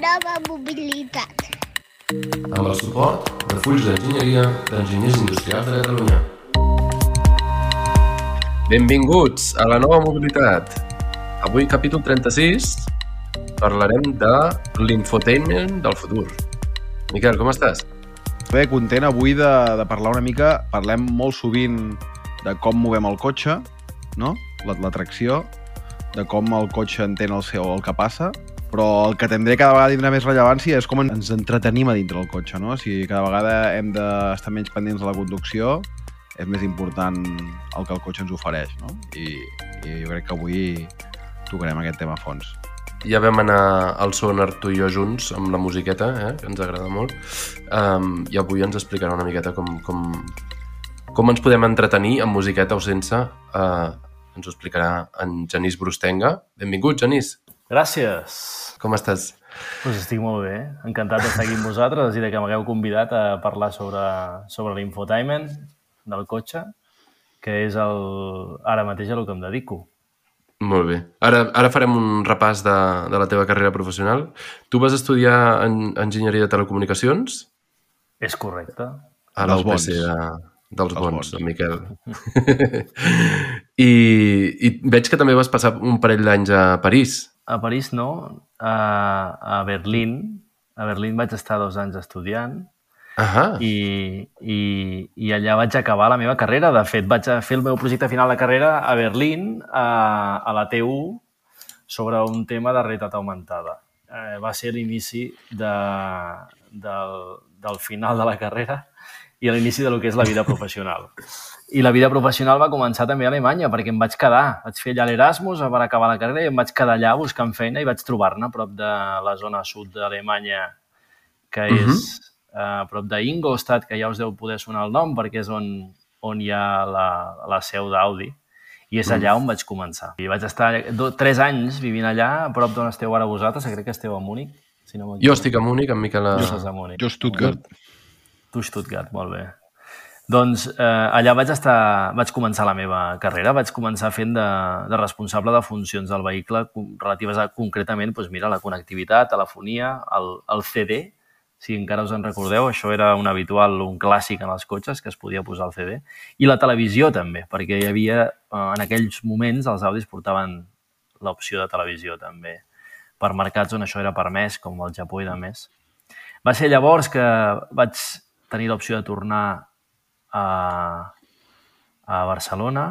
nova mobilitat. amb el suport de Fulls d'Enginyeria d'Enginyers Industrials de Catalunya. Benvinguts a la nova mobilitat. Avui, capítol 36, parlarem de l'infotainment del futur. Miquel, com estàs? Bé, content avui de, de parlar una mica. Parlem molt sovint de com movem el cotxe, no? La- L'atracció, de com el cotxe entén el seu el que passa, però el que tindré cada vegada tindrà més rellevància és com ens entretenim a dintre del cotxe, no? Si cada vegada hem d'estar menys pendents de la conducció, és més important el que el cotxe ens ofereix, no? I, i jo crec que avui tocarem aquest tema a fons. Ja vam anar al sonar tu i jo junts amb la musiqueta, eh? que ens agrada molt, um, i avui ens explicarà una miqueta com, com, com ens podem entretenir amb musiqueta o sense. Uh, ens ho explicarà en Genís Brustenga. Benvingut, Genís. Gràcies. Com estàs? Pues estic molt bé. Encantat d'estar aquí amb vosaltres i de que m'hagueu convidat a parlar sobre, sobre l'infotainment del cotxe, que és el, ara mateix a el que em dedico. Molt bé. Ara, ara farem un repàs de, de la teva carrera professional. Tu vas estudiar en, Enginyeria de Telecomunicacions És correcte. a la UPC bons. de, dels Dels bons, bons. en Miquel. I, I veig que també vas passar un parell d'anys a París. A París no, a, a Berlín. A Berlín vaig estar dos anys estudiant Ahà. i, i, i allà vaig acabar la meva carrera. De fet, vaig a fer el meu projecte final de carrera a Berlín, a, a la TU, sobre un tema de realitat augmentada. Eh, va ser l'inici de, del, del final de la carrera i l'inici de lo que és la vida professional. I la vida professional va començar també a Alemanya, perquè em vaig quedar. Vaig fer allà l'Erasmus per acabar la carrera i em vaig quedar allà buscant feina i vaig trobar-ne a prop de la zona sud d'Alemanya, que és uh a prop d'Ingolstadt, que ja us deu poder sonar el nom, perquè és on, on hi ha la, la seu d'Audi. I és allà on vaig començar. I vaig estar do, tres anys vivint allà, a prop d'on esteu ara vosaltres, que crec que esteu a Múnich. Si no Jo estic a Múnich, en Miquel... A... Múnich. Jo, Stuttgart, Tu, Stuttgart, molt bé. Doncs eh, allà vaig, estar, vaig començar la meva carrera, vaig començar fent de, de responsable de funcions del vehicle relatives a, concretament, doncs mira, la connectivitat, telefonia, el, el CD, si encara us en recordeu, això era un habitual, un clàssic en els cotxes, que es podia posar el CD, i la televisió també, perquè hi havia, eh, en aquells moments, els Audis portaven l'opció de televisió també, per mercats on això era permès, com el Japó i de més. Va ser llavors que vaig tenir l'opció de tornar a, a Barcelona.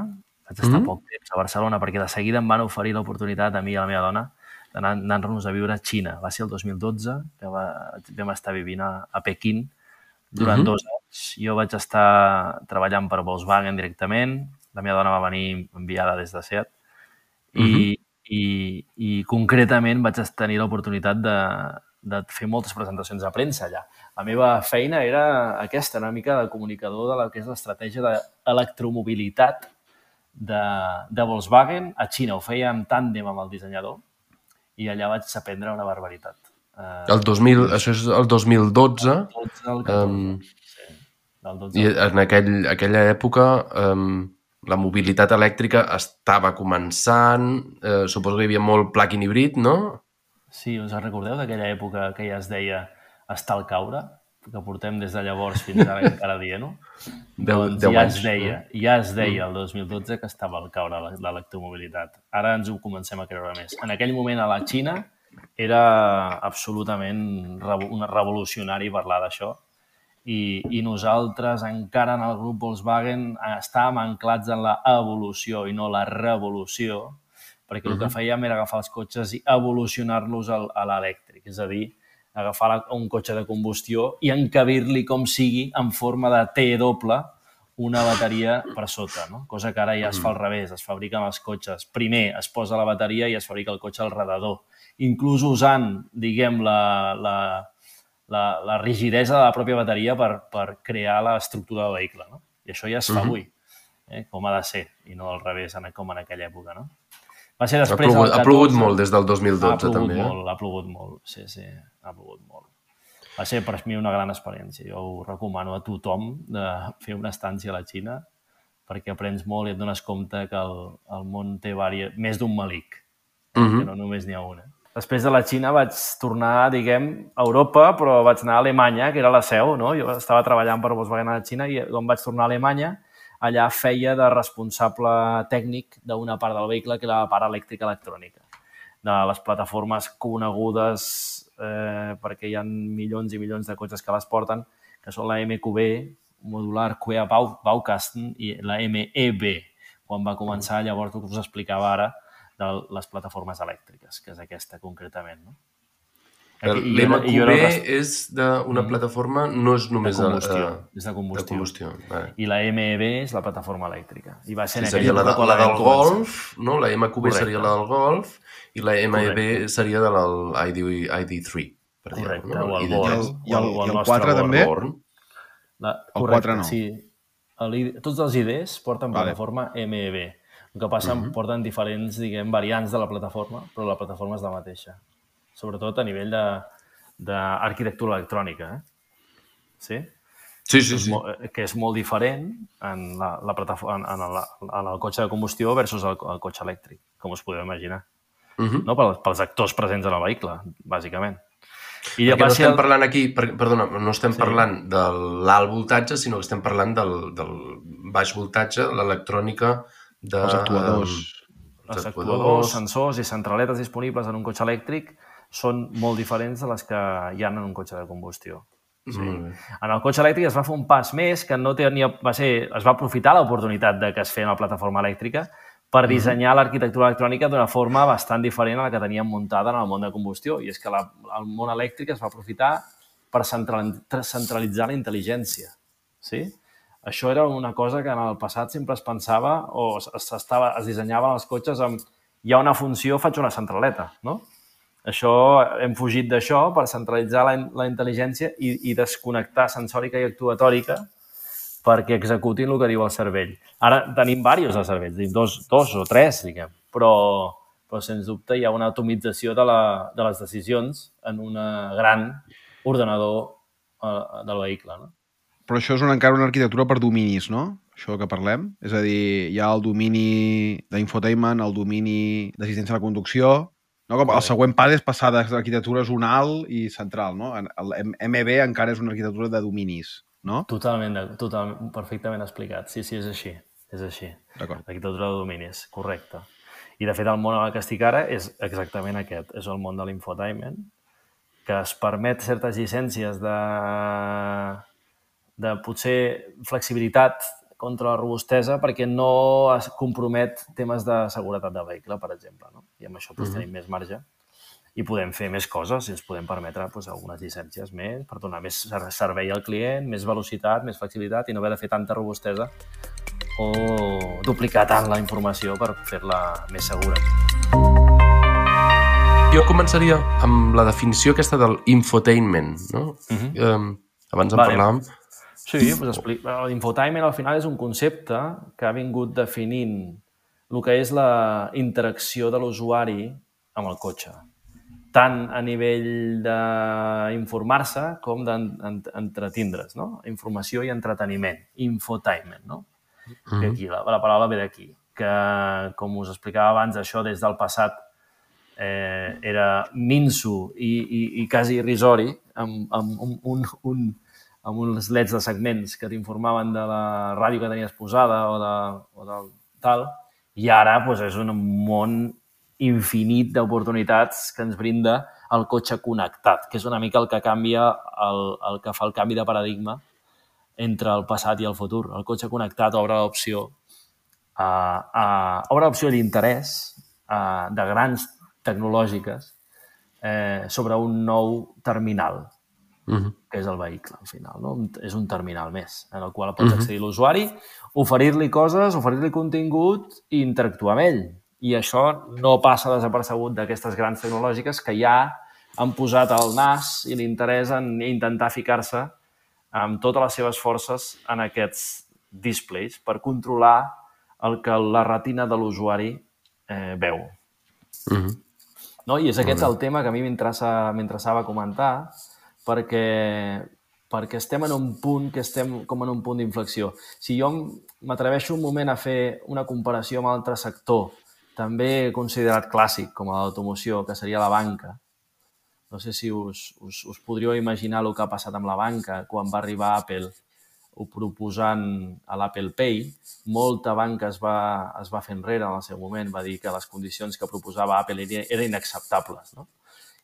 Vaig estar Mhm. poc temps a Barcelona perquè de seguida em van oferir l'oportunitat a mi i a la meva dona d'anar- d'anar-nos a viure a Xina. Va ser el 2012 que va, vam estar vivint a, a Pequín durant Mhm. dos anys. Jo vaig estar treballant per Volkswagen directament. La meva dona va venir enviada des de Seat. I, i, i concretament vaig tenir l'oportunitat de, de fer moltes presentacions a premsa allà. La meva feina era aquesta, una mica de comunicador de la que és l'estratègia d'electromobilitat de, de Volkswagen a Xina. Ho feia en tàndem amb el dissenyador i allà vaig aprendre una barbaritat. Uh, El 2000, això és el 2012, 12 al 14. um, sí. Del 12 i en aquell, aquella època um, la mobilitat elèctrica estava començant, eh, suposo que hi havia molt plug-in híbrid, no? Sí, us recordeu d'aquella època que ja es deia estar al caure? Que portem des de llavors fins ara encara dient-ho? Doncs ja anys, es deia, ja es deia el 2012 que estava al caure l'e- l'electromobilitat. Ara ens ho comencem a creure més. En aquell moment a la Xina era absolutament revo- un revolucionari parlar d'això i, i nosaltres encara en el grup Volkswagen estàvem anclats en la evolució i no la revolució, perquè el que fèiem era agafar els cotxes i evolucionar-los a l'elèctric, és a dir, agafar la- un cotxe de combustió i encabir-li com sigui en forma de T doble una bateria per sota, no? cosa que ara ja es fa al revés, es fabriquen els cotxes. Primer es posa la bateria i es fabrica el cotxe al redador, inclús usant, diguem, la, la, la, la rigidesa de la pròpia bateria per, per crear l'estructura del vehicle. No? I això ja es fa Mhm. avui, eh? com ha de ser, i no al revés, com en aquella època. No? Va ser Ha després plogut, del ha plogut 14. molt des del Ha 2012, plogut també. Eh? molt, ha plogut molt, sí, sí, ha plogut molt. Va ser per mi una gran experiència. Jo ho recomano a tothom de fer una estància a la Xina perquè aprens molt i et dones compte que el, el món té varia, més d'un malic, eh? Mhm. que no només n'hi ha una. després de la Xina vaig tornar, diguem, a Europa, però vaig anar a Alemanya, que era la seu, no? Jo estava treballant per Volkswagen a la Xina i quan vaig tornar a Alemanya, allà feia de responsable tècnic d'una part del vehicle, que era la part elèctrica electrònica. De les plataformes conegudes, eh, perquè hi ha milions i milions de cotxes que les porten, que són la MQB, modular QA Bau, Baukasten, i la MEB, quan va començar, llavors el que us explicava ara, de les plataformes elèctriques, que és aquesta concretament. No? L'MQB és d'una Mhm. plataforma, no és només de combustió. eh, és de de combustió. combustió. Vale. I la MEB és la plataforma elèctrica. I va ser Sí, en seria la, de, la quan del. Golf, no? La MQB Correcte. seria la del Golf i la MEB Correcte. seria de la ID, ID3, per Correcte, dir-ho, no? o el de Born. I el- i el- o i el nostre 4 Born. també? Born. La, El correcte, 4 no. Sí. El tots els IDs porten Vale. plataforma MEB. El que passa, Mhm. porten diferents, diguem, variants de la plataforma, però la plataforma és la mateixa. Sobretot a nivell de- d'arquitectura electrònica. Eh? Sí? Sí, sí, és sí. molt, que és molt diferent en, la, la plataforma, en, en, la, en el cotxe de combustió versus el, el cotxe elèctric, com us podeu imaginar. Mhm. No? Pels, pels actors presents en el vehicle, bàsicament. I Perquè no estem el- parlant aquí, per, perdona, no estem Sí. parlant de l'alt voltatge, sinó que estem parlant del, del baix voltatge, l'electrònica de... Els actuadors. els actuadors, sensors i centraletes disponibles en un cotxe elèctric són molt diferents de les que hi ha en un cotxe de combustió. Sí. En el cotxe elèctric es va fer un pas més que no tenia, va ser, es va aprofitar l'oportunitat de que es feia una plataforma elèctrica per dissenyar l'arquitectura electrònica d'una forma bastant diferent a la que teníem muntada en el món de combustió. I és que la, el món elèctric es va aprofitar per central, centralitzar la intel·ligència. Sí? Això era una cosa que en el passat sempre es pensava o es, es, estava, es dissenyaven els cotxes amb hi ha una funció, faig una centraleta, no? Això, hem fugit d'això per centralitzar la, la intel·ligència i, i desconnectar sensòrica i actuatòrica perquè executin el que diu el cervell. Ara tenim diversos de cervells, dos, dos o tres, diguem, però, però sens dubte hi ha una atomització de, la, de les decisions en un gran ordenador eh, del vehicle. No? Però això és una, encara una arquitectura per dominis, no? Això que parlem. És a dir, hi ha el domini d'infotainment, el domini d'assistència a la conducció, no? Com el següent pas és passar d'arquitectura zonal i central, no? El M- MEB encara és una arquitectura de dominis, no? Totalment, totalment, perfectament explicat. Sí, sí, és així. És així. L'arquitectura de dominis, correcte. I, de fet, el món en que estic ara és exactament aquest. És el món de l'infotainment, que es permet certes llicències de, de potser flexibilitat contra la robustesa perquè no es compromet temes de seguretat de vehicle, per exemple. No? I amb això doncs, tenim més marge i podem fer més coses i ens podem permetre doncs, algunes llicències més per donar més ser- servei al client, més velocitat, més flexibilitat i no haver de fer tanta robustesa o duplicar tant la informació per fer-la més segura. Jo començaria amb la definició aquesta del infotainment, no? Mhm. um, abans en Vale. parlàvem. Sí, doncs l'infotainment al final és un concepte que ha vingut definint el que és la interacció de l'usuari amb el cotxe, tant a nivell d'informar-se com d'entretindre's, no? Informació i entreteniment, infotainment, no? Que aquí, la, la paraula ve d'aquí, que, com us explicava abans, això des del passat eh, era minso i, i, i quasi irrisori, amb, amb un, un, un, amb uns leds de segments que t'informaven de la ràdio que tenies posada o, de, o del tal, i ara doncs, és un món infinit d'oportunitats que ens brinda el cotxe connectat, que és una mica el que canvia, el, el que fa el canvi de paradigma entre el passat i el futur. El cotxe connectat obre l'opció a, a, obre l'opció d'interès a, de grans tecnològiques eh, sobre un nou terminal, Mhm. que és el vehicle, al final. No? És un terminal més, en el qual pots accedir l'usuari, oferir-li coses, oferir-li contingut i interactuar amb ell. I això no passa desapercebut d'aquestes grans tecnològiques que ja han posat el nas i l'interès en intentar ficar-se amb totes les seves forces en aquests displays per controlar el que la retina de l'usuari eh, veu. Mhm. No? I és aquest el tema que a mi m'interessa- m'interessava comentar perquè, perquè estem en un punt que estem com en un punt d'inflexió. Si jo m'atreveixo un moment a fer una comparació amb altre sector també considerat clàssic com a l'automoció, que seria la banca. No sé si us, us, us podríeu imaginar el que ha passat amb la banca quan va arribar Apple o proposant a l'Apple Pay. Molta banca es va, es va fer enrere en el seu moment, va dir que les condicions que proposava Apple eren inacceptables. No?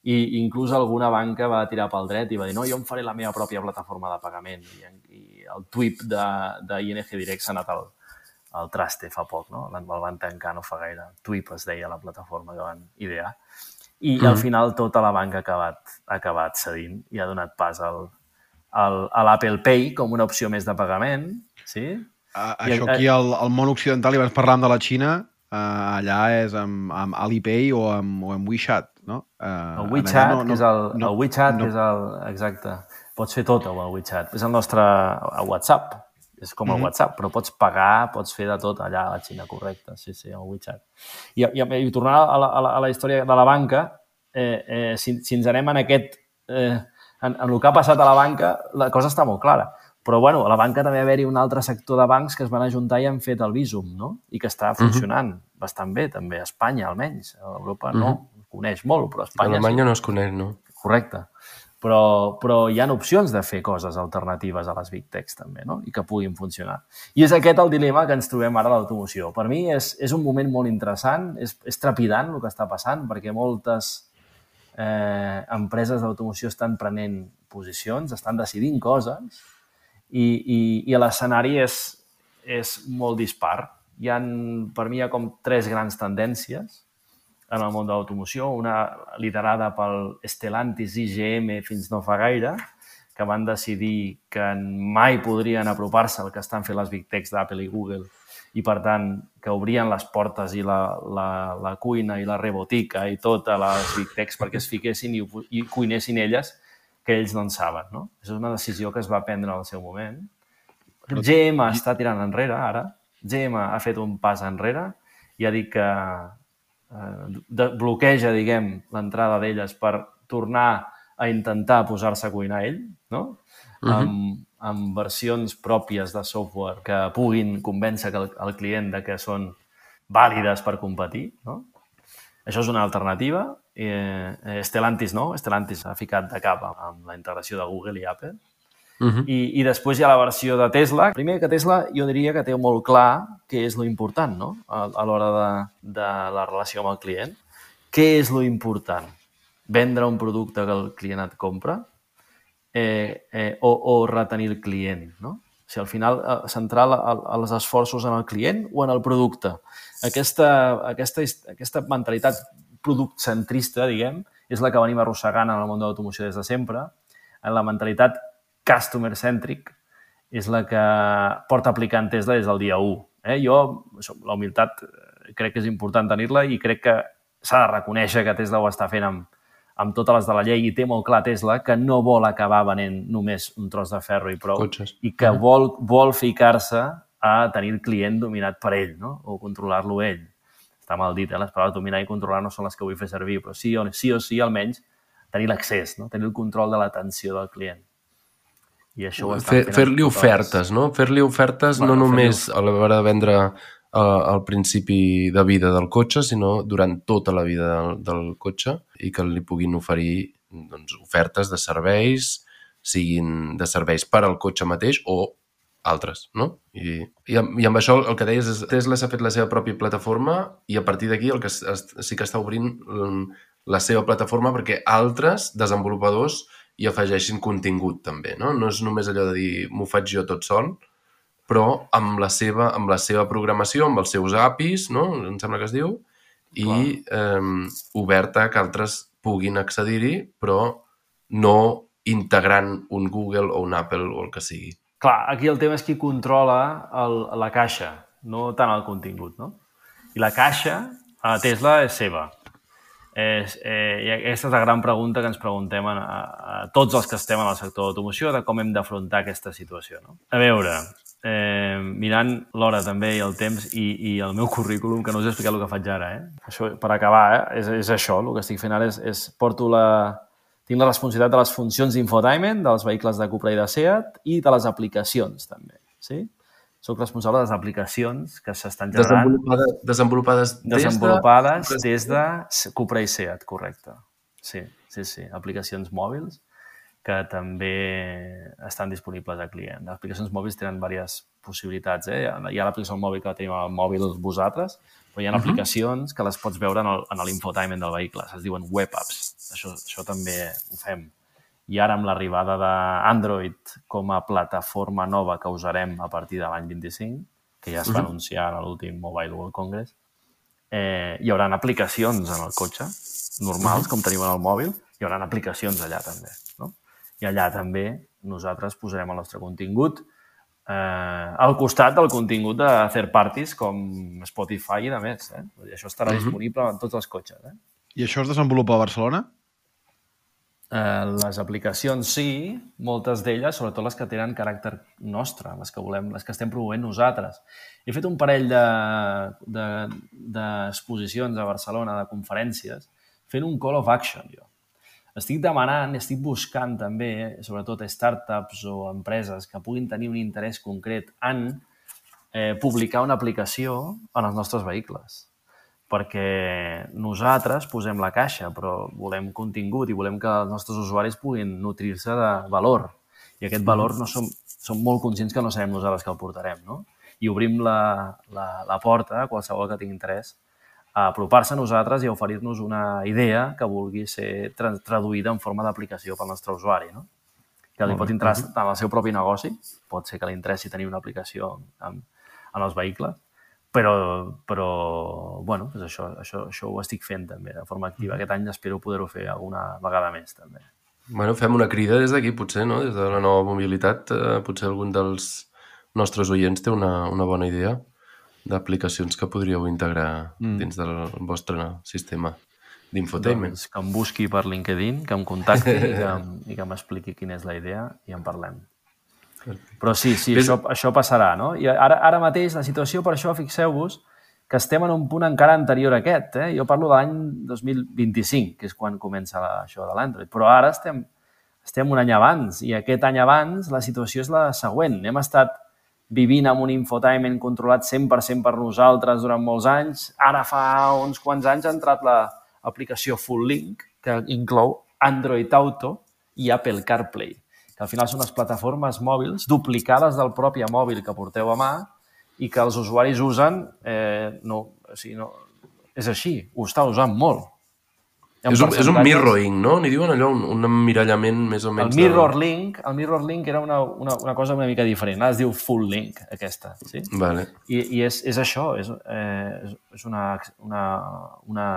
I inclús alguna banca va tirar pel dret i va dir no, jo em faré la meva pròpia plataforma de pagament. I, i el TWIP d'ING Direct s'ha anat al, al traste fa poc, no? El van tancar no fa gaire. TWIP es deia la plataforma que van idear. I mm. al final tota la banca ha acabat, ha acabat cedint i ha donat pas al, al, a l'Apple Pay com una opció més de pagament. Sí? Uh, això aquí al, al món occidental, i abans parlàvem de la Xina, uh, allà és amb, amb Alipay o amb, o amb WeChat, no? Uh, el WeChat, no, no, que és el, no, el WeChat no. és el... Exacte. Pots fer tot amb el WeChat. És el nostre WhatsApp és com el mm -hmm. WhatsApp, però pots pagar, pots fer de tot allà a la Xina, correcte, sí, sí, el WeChat. I, i, i tornant a la, a, la, a la història de la banca, eh, eh, si, si ens anem en aquest... Eh, en, en el que ha passat a la banca, la cosa està molt clara. Però, bueno, a la banca també haver-hi un altre sector de bancs que es van ajuntar i han fet el Visum, no? I que està funcionant mm -hmm. bastant bé, també, a Espanya, almenys. A Europa no, mm -hmm. Coneix molt, però a Espanya... A Alemanya sí. no es coneix, no? Correcte però, però hi ha opcions de fer coses alternatives a les Big Techs també, no? i que puguin funcionar. I és aquest el dilema que ens trobem ara a l'automoció. Per mi és, és un moment molt interessant, és, és trepidant el que està passant, perquè moltes eh, empreses d'automoció estan prenent posicions, estan decidint coses, i, i, i l'escenari és, és molt dispar. Hi ha, per mi hi ha com tres grans tendències en el món de l'automoció, una liderada pel Stellantis IGM fins no fa gaire, que van decidir que mai podrien apropar-se al que estan fent les Big Techs d'Apple i Google i, per tant, que obrien les portes i la, la, la cuina i la rebotica i tot a les Big Techs perquè es fiquessin i, i cuinessin elles que ells no en saben. No? És una decisió que es va prendre en el seu moment. GM està tirant enrere ara. GM ha fet un pas enrere i ha dit que eh, de, bloqueja, diguem, l'entrada d'elles per tornar a intentar posar-se a cuinar ell, no? Uh -huh. amb, amb versions pròpies de software que puguin convèncer el, el client de que són vàlides per competir, no? Això és una alternativa. Eh, Stellantis no, Stellantis ha ficat de cap amb la integració de Google i Apple. Uh -huh. I, I després hi ha la versió de Tesla. Primer que Tesla jo diria que té molt clar què és lo important no? a, a l'hora de, de la relació amb el client. Què és lo important? Vendre un producte que el client et compra eh, eh, o, o retenir el client, no? O sigui, al final, eh, centrar els esforços en el client o en el producte. Aquesta, aquesta, aquesta mentalitat productcentrista, diguem, és la que venim arrossegant en el món de l'automoció des de sempre. En la mentalitat customer-centric és la que porta aplicant Tesla des del dia 1. Eh? Jo, la humilitat, eh, crec que és important tenir-la i crec que s'ha de reconèixer que Tesla ho està fent amb, amb totes les de la llei i té molt clar Tesla que no vol acabar venent només un tros de ferro i prou Cotxes. i que vol, vol ficar-se a tenir el client dominat per ell no? o controlar-lo ell. Està mal dit, eh? les paraules dominar i controlar no són les que vull fer servir, però sí o sí, o sí almenys tenir l'accés, no? tenir el control de l'atenció del client. I això ho Fer, Fer-li ofertes, no? Fer-li ofertes bueno, no només a l'hora de vendre al principi de vida del cotxe, sinó durant tota la vida del, del cotxe i que li puguin oferir doncs, ofertes de serveis, siguin de serveis per al cotxe mateix o altres, no? I, i, amb, I amb això el que deies és Tesla s'ha fet la seva pròpia plataforma i a partir d'aquí el que es, es, sí que està obrint mm, la seva plataforma perquè altres desenvolupadors i afegeixin contingut també, no? No és només allò de dir m'ho faig jo tot sol, però amb la seva, amb la seva programació, amb els seus APIs, no? Em sembla que es diu, i eh, oberta que altres puguin accedir-hi, però no integrant un Google o un Apple o el que sigui. Clar, aquí el tema és qui controla el, la caixa, no tant el contingut, no? I la caixa a Tesla és seva. És, eh, I aquesta és la gran pregunta que ens preguntem a, a, tots els que estem en el sector d'automoció de com hem d'afrontar aquesta situació. No? A veure, eh, mirant l'hora també i el temps i, i el meu currículum, que no us he explicat el que faig ara, eh? Això, per acabar, eh? és, és això, el que estic fent ara és, és porto la, tinc la responsabilitat de les funcions d'infotainment dels vehicles de Cupra i de Seat i de les aplicacions també. Sí? Sóc responsable de les aplicacions que s'estan generant Desenvolupades, desenvolupades des de... desenvolupades des de Cupra i Seat, correcte. Sí, sí, sí. Aplicacions mòbils que també estan disponibles a client. Les aplicacions mòbils tenen diverses possibilitats. Eh? Hi ha l'aplicació mòbil que tenim al mòbil vosaltres, però hi ha uh -huh. aplicacions que les pots veure en l'infotainment del vehicle. Es diuen web apps. Això, això també ho fem. I ara, amb l'arribada d'Android com a plataforma nova que usarem a partir de l'any 25, que ja es va anunciar a l'últim Mobile World Congress, eh, hi haurà aplicacions en el cotxe, normals, com tenim en el mòbil, hi haurà aplicacions allà també. No? I allà també nosaltres posarem el nostre contingut eh, al costat del contingut de third parties com Spotify i de més. Eh? I això estarà uh -huh. disponible en tots els cotxes. Eh? I això es desenvolupa a Barcelona? Eh, les aplicacions sí, moltes d'elles, sobretot les que tenen caràcter nostre, les que volem, les que estem promovent nosaltres. He fet un parell d'exposicions de, de, a Barcelona, de conferències, fent un call of action, jo. Estic demanant, estic buscant també, sobretot startups o empreses que puguin tenir un interès concret en eh, publicar una aplicació en els nostres vehicles. Perquè nosaltres posem la caixa, però volem contingut i volem que els nostres usuaris puguin nutrir-se de valor. I aquest valor no som, som molt conscients que no serem nosaltres que el portarem, no? I obrim la, la, la porta a qualsevol que tingui interès a apropar-se a nosaltres i a oferir-nos una idea que vulgui ser tra traduïda en forma d'aplicació pel nostre usuari, no? que li pot interessar tant al seu propi negoci, pot ser que li interessi tenir una aplicació en, en els vehicles, però, però bueno, doncs això, això, això ho estic fent també de forma activa. Aquest any espero poder-ho fer alguna vegada més també. Bueno, fem una crida des d'aquí, potser, no? Des de la nova mobilitat, eh, potser algun dels nostres oients té una, una bona idea d'aplicacions que podríeu integrar mm. dins del vostre sistema d'infotainment. Doncs que em busqui per LinkedIn, que em contacti i que, i que m'expliqui quina és la idea i en parlem. Però sí, sí, això, això passarà, no? I ara, ara mateix la situació, per això, fixeu-vos, que estem en un punt encara anterior a aquest. Eh? Jo parlo de l'any 2025, que és quan comença la, això de l'Android. Però ara estem, estem un any abans, i aquest any abans la situació és la següent. Hem estat vivint amb un infotainment controlat 100% per nosaltres durant molts anys. Ara fa uns quants anys ha entrat l'aplicació Full Link, que inclou Android Auto i Apple CarPlay, que al final són les plataformes mòbils duplicades del propi mòbil que porteu a mà i que els usuaris usen, eh, no, o sigui, no, és així, ho està usant molt. És un, és un mirroring, no? N'hi diuen allò, un, un emmirallament més o menys... El mirror de... link, el mirror link era una, una, una cosa una mica diferent. Ara es diu full link, aquesta. Sí? Vale. I, i és, és això, és, eh, és una, una, una,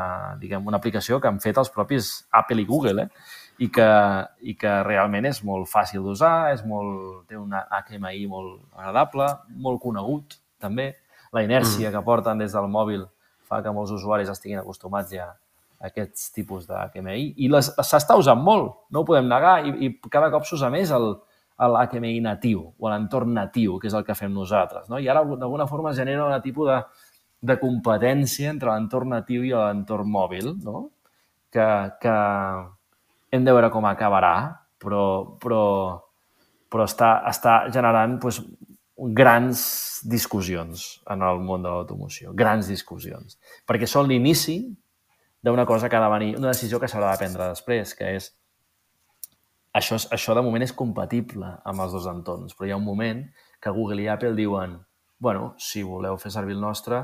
diguem, una aplicació que han fet els propis Apple i Google, eh? I que, i que realment és molt fàcil d'usar, és molt, té una HMI molt agradable, molt conegut, també. La inèrcia mm. que porten des del mòbil fa que molts usuaris estiguin acostumats ja aquests tipus de HMI i s'està usant molt, no ho podem negar, i, i cada cop s'usa més el, l'HMI natiu o l'entorn natiu, que és el que fem nosaltres. No? I ara, d'alguna forma, genera un tipus de, de competència entre l'entorn natiu i l'entorn mòbil, no? que, que hem de veure com acabarà, però, però, però està, està generant doncs, grans discussions en el món de l'automoció, grans discussions, perquè són l'inici d'una cosa que ha de venir, una decisió que s'haurà de prendre després, que és això, això de moment és compatible amb els dos entorns, però hi ha un moment que Google i Apple diuen bueno, si voleu fer servir el nostre,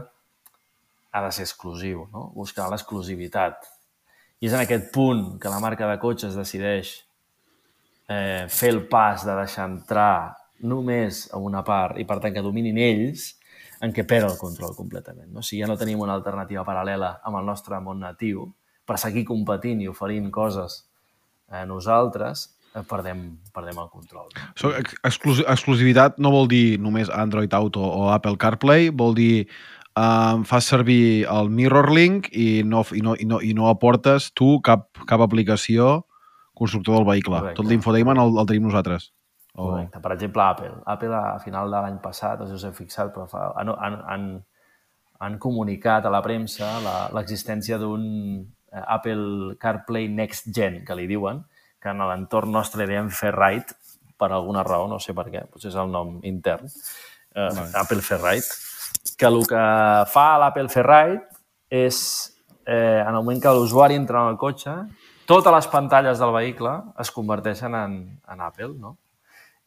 ha de ser exclusiu, no? buscar l'exclusivitat. I és en aquest punt que la marca de cotxes decideix eh, fer el pas de deixar entrar només a una part i, per tant, que dominin ells, en què perd el control completament. No? Si ja no tenim una alternativa paral·lela amb el nostre món natiu, per seguir competint i oferint coses a nosaltres, eh, perdem, perdem el control. So, exclus exclusivitat no vol dir només Android Auto o Apple CarPlay, vol dir um, fas servir el MirrorLink i no, i no, i no, i no aportes tu cap, cap aplicació constructor del vehicle. Correcte. Tot l'infotainment el, el tenim nosaltres. Oh. Correcte. Per exemple, Apple. Apple a final de l'any passat, no sé si us heu fixat, però fa, han, han, han, han comunicat a la premsa l'existència d'un eh, Apple CarPlay Next Gen, que li diuen, que en l'entorn nostre li diem fer right per alguna raó, no sé per què, potser és el nom intern, eh, Apple Ferrite, que el que fa l'Apple Ferrite és, eh, en el moment que l'usuari entra en el cotxe, totes les pantalles del vehicle es converteixen en, en Apple, no?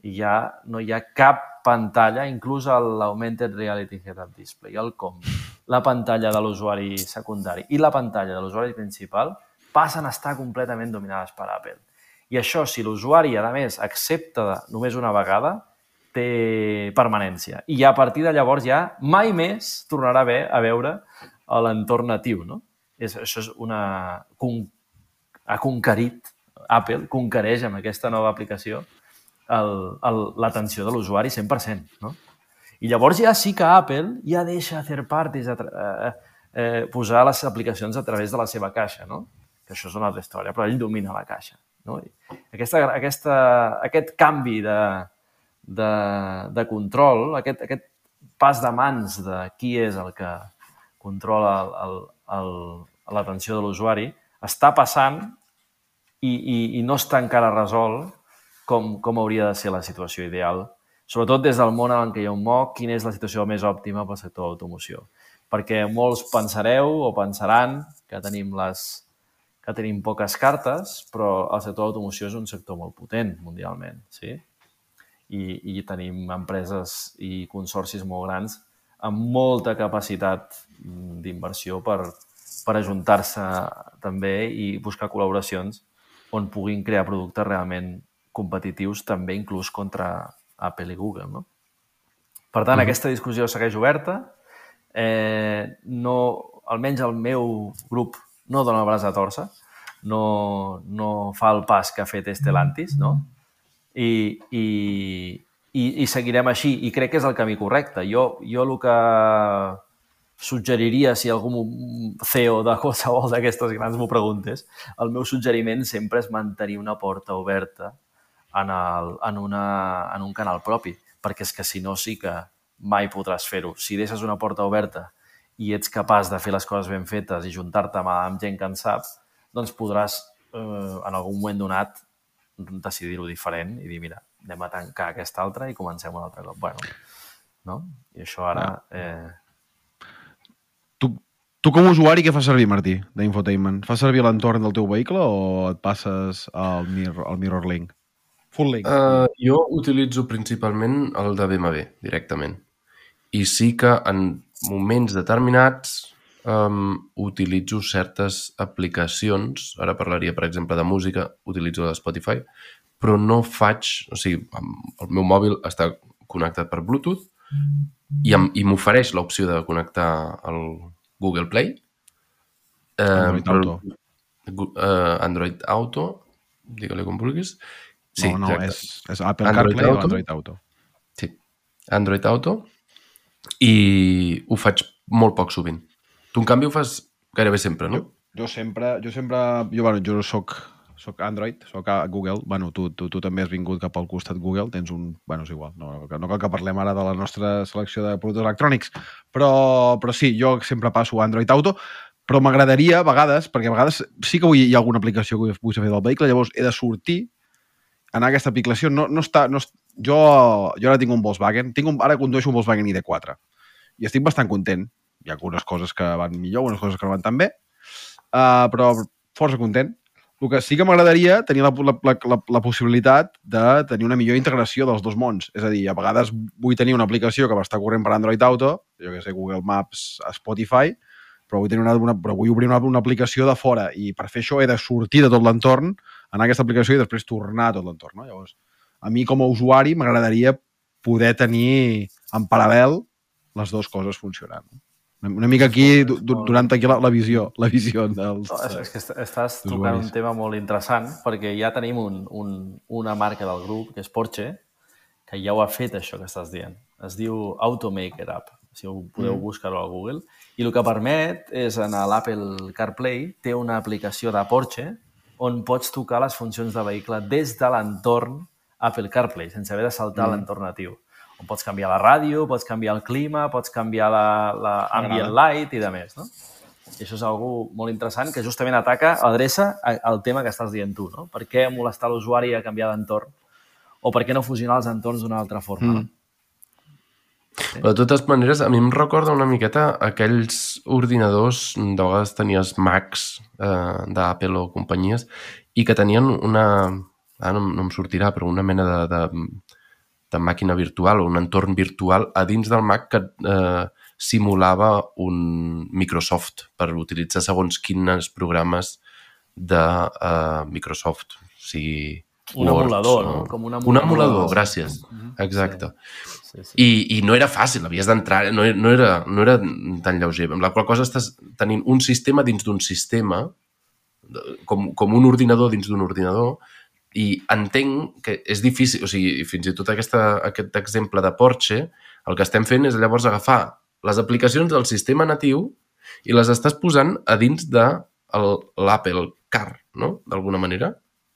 I ja no hi ha cap pantalla, inclús l'Augmented Reality Head-Up Display, el com, la pantalla de l'usuari secundari i la pantalla de l'usuari principal passen a estar completament dominades per Apple. I això, si l'usuari, a més, accepta només una vegada, té permanència. I a partir de llavors ja mai més tornarà a, haver, a veure l'entorn natiu, no? És, això és una... Con, ha conquerit, Apple conquereix amb aquesta nova aplicació l'atenció de l'usuari 100%, no? I llavors ja sí que Apple ja deixa third parties a eh, eh, posar les aplicacions a través de la seva caixa, no? Que això és una altra història, però ell domina la caixa. No? I aquesta, aquesta, aquest canvi de, de, de control, aquest, aquest pas de mans de qui és el que controla l'atenció de l'usuari, està passant i, i, i no està encara resolt com, com hauria de ser la situació ideal, sobretot des del món en què hi ha un moc, quina és la situació més òptima pel sector de l'automoció. Perquè molts pensareu o pensaran que tenim les que tenim poques cartes, però el sector de l'automoció és un sector molt potent mundialment, sí? I, i tenim empreses i consorcis molt grans amb molta capacitat d'inversió per, per ajuntar-se també i buscar col·laboracions on puguin crear productes realment competitius també inclús contra Apple i Google. No? Per tant, mm. aquesta discussió segueix oberta. Eh, no, almenys el meu grup no dona el braç a torça, no, no fa el pas que ha fet Estelantis, no? I, i, i, i seguirem així. I crec que és el camí correcte. Jo, jo el que suggeriria, si algú CEO de qualsevol d'aquestes grans m'ho preguntes, el meu suggeriment sempre és mantenir una porta oberta en, el, en, una, en un canal propi, perquè és que si no sí que mai podràs fer-ho. Si deixes una porta oberta i ets capaç de fer les coses ben fetes i juntar-te amb, amb gent que en sap, doncs podràs eh, en algun moment donat decidir-ho diferent i dir, mira, anem a tancar aquesta altra i comencem un altre cop. Bueno, no? I això ara... Eh... Tu, tu com a usuari què fa servir, Martí, d'infotainment? Fa servir l'entorn del teu vehicle o et passes al, mirror, al Mirror Link? Full link. Uh, jo utilitzo principalment el de BMW, directament. I sí que en moments determinats um, utilitzo certes aplicacions, ara parlaria, per exemple, de música, utilitzo de Spotify, però no faig... O sigui, el meu mòbil està connectat per Bluetooth i, i m'ofereix l'opció de connectar al Google Play. Uh, Android Auto. Uh, Android Auto, digue-li com vulguis, Sí, no, no, és, és Apple Android CarPlay Auto. o Android Auto. Sí, Android Auto i ho faig molt poc sovint. Tu, en canvi, ho fas gairebé sempre, no? Jo, jo sempre, jo sempre, jo, bueno, jo soc, soc Android, soc a Google, bueno, tu, tu, tu també has vingut cap al costat Google, tens un, bueno, és igual, no, no cal que parlem ara de la nostra selecció de productes electrònics, però, però sí, jo sempre passo Android Auto, però m'agradaria, a vegades, perquè a vegades sí que vull, hi ha alguna aplicació que vull fer del vehicle, llavors he de sortir en aquesta aplicació no, no està... No, jo, jo ara tinc un Volkswagen, tinc un, ara condueixo un Volkswagen ID4 i estic bastant content. Hi ha algunes coses que van millor, algunes coses que no van tan bé, uh, però força content. El que sí que m'agradaria tenir la, la, la, la possibilitat de tenir una millor integració dels dos mons. És a dir, a vegades vull tenir una aplicació que m'està corrent per Android Auto, jo que sé, Google Maps, Spotify, però vull, tenir una, una, però vull obrir una, una aplicació de fora i per fer això he de sortir de tot l'entorn anar a aquesta aplicació i després tornar a tot l'entorn. No? Llavors, a mi com a usuari m'agradaria poder tenir en paral·lel les dues coses funcionant. Una mica aquí, durant aquí la, la visió, la visió dels... No, és, és que estàs tocant un tema molt interessant perquè ja tenim un, un, una marca del grup, que és Porsche, que ja ho ha fet això que estàs dient. Es diu Automaker App, si ho podeu mm. buscar-ho a Google. I el que permet és, en l'Apple CarPlay, té una aplicació de Porsche on pots tocar les funcions de vehicle des de l'entorn Apple CarPlay, sense haver de saltar mm. l'entorn natiu. On pots canviar la ràdio, pots canviar el clima, pots canviar la, la ambient light i de més, no? I això és algo molt interessant que justament ataca, adreça al tema que estàs dient tu, no? Per què molestar l'usuari a canviar d'entorn? O per què no fusionar els entorns d'una altra forma? Mm. Però de totes maneres, a mi em recorda una miqueta aquells ordinadors, de vegades tenies Macs eh, d'Apple o companyies, i que tenien una... Ara no, no em sortirà, però una mena de, de, de màquina virtual o un entorn virtual a dins del Mac que eh, simulava un Microsoft per utilitzar segons quins programes de eh, Microsoft. O sigui, Un Words emulador, no? Com un Un emulador. emulador, gràcies. Exacte. Sí, sí. I, I no era fàcil, havies d'entrar, no, no, era, no era tan lleuger. Amb la qual cosa estàs tenint un sistema dins d'un sistema, com, com un ordinador dins d'un ordinador, i entenc que és difícil, o sigui, fins i tot aquesta, aquest exemple de Porsche, el que estem fent és llavors agafar les aplicacions del sistema natiu i les estàs posant a dins de l'Apple Car, no? D'alguna manera.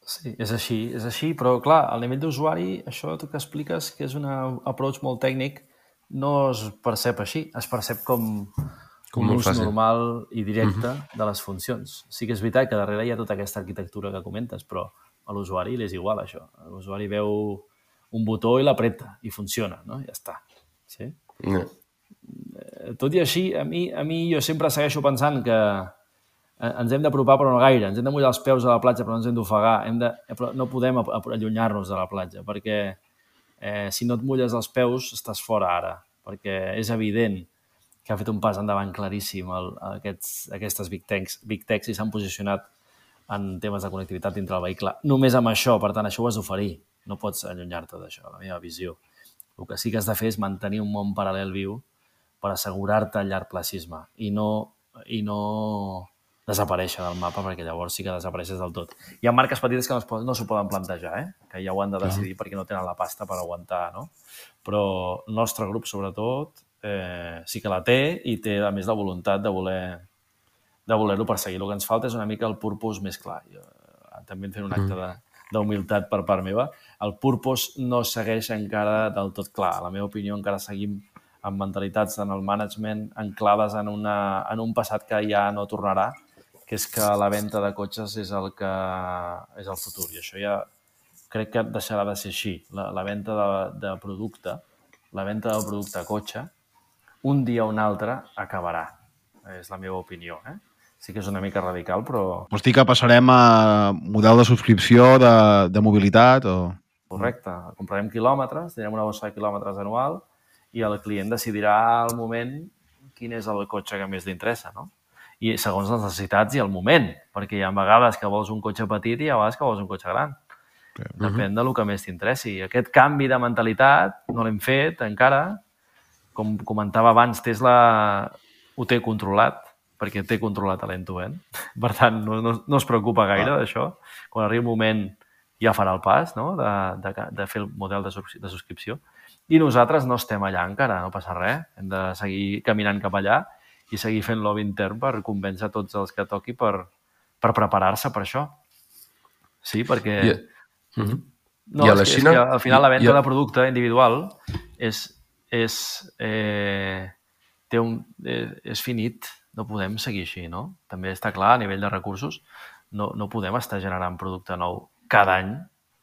Sí, és així, és així, però clar, al nivell d'usuari, això que expliques, que és un approach molt tècnic, no es percep així, es percep com, Com un ús fàcil. normal i directe de les funcions. Sí que és veritat que darrere hi ha tota aquesta arquitectura que comentes, però a l'usuari li és igual això. L'usuari veu un botó i l'apreta i funciona, no? Ja està. Sí? No. Eh, tot i així, a mi, a mi jo sempre segueixo pensant que eh, ens hem d'apropar però no gaire, ens hem de mullar els peus a la platja però no ens hem d'ofegar, hem de, eh, però no podem allunyar-nos de la platja perquè eh, si no et mulles els peus estàs fora ara, perquè és evident que ha fet un pas endavant claríssim el, aquests, aquestes big techs, big techs i s'han posicionat en temes de connectivitat dintre del vehicle. Només amb això, per tant, això ho has d'oferir. No pots allunyar-te d'això, la meva visió. El que sí que has de fer és mantenir un món paral·lel viu per assegurar-te el llarg placisme i no, i no desaparèixer del mapa perquè llavors sí que desapareixes del tot. Hi ha marques petites que no es poden- no s'ho poden plantejar, eh? que ja ho han de decidir perquè no tenen la pasta per aguantar, no? Però el nostre grup, sobretot, eh, sí que la té i té, a més, la voluntat de voler de voler-lo perseguir. El que ens falta és una mica el purpose més clar. Jo, eh, també fent un acte de- d'humilitat per part meva. El purpose no segueix encara del tot clar. A la meva opinió, encara seguim amb mentalitats en el management anclades en, una, en un passat que ja no tornarà, que és que la venda de cotxes és el que és el futur. I això ja crec que deixarà de ser així. La, la venda de, de producte, la venda del producte cotxe, un dia o un altre acabarà. És la meva opinió, eh? Sí que és una mica radical, però Vols dir que passarem a model de subscripció de, de mobilitat o... correcte. Comprarem quilòmetres, tindrem una bossa de quilòmetres anual i el client decidirà al moment quin és el cotxe que més li interessa, no? I segons les necessitats i el moment, perquè hi ha vegades que vols un cotxe petit i hi ha vegades que vols un cotxe gran. Depèn del que més t'interessi. Aquest canvi de mentalitat no l'hem fet encara. Com comentava abans, Tesla ho té controlat, perquè té controlat a l'end-to-end. Per tant, no, no, no es preocupa gaire d'això. Quan arribi el moment ja farà el pas no? de, de, de fer el model de, subs- de subscripció. I nosaltres no estem allà encara, no passa res. Hem de seguir caminant cap allà i seguir fent lobby intern per convèncer tots els que toqui per, per preparar-se per això. Sí, perquè... I, Mhm. No, I a és la que, Xina- és que al final la venda i de producte individual és, és, eh, té un, eh, és finit, no podem seguir així, no? També està clar, a nivell de recursos, no, no podem estar generant producte nou cada any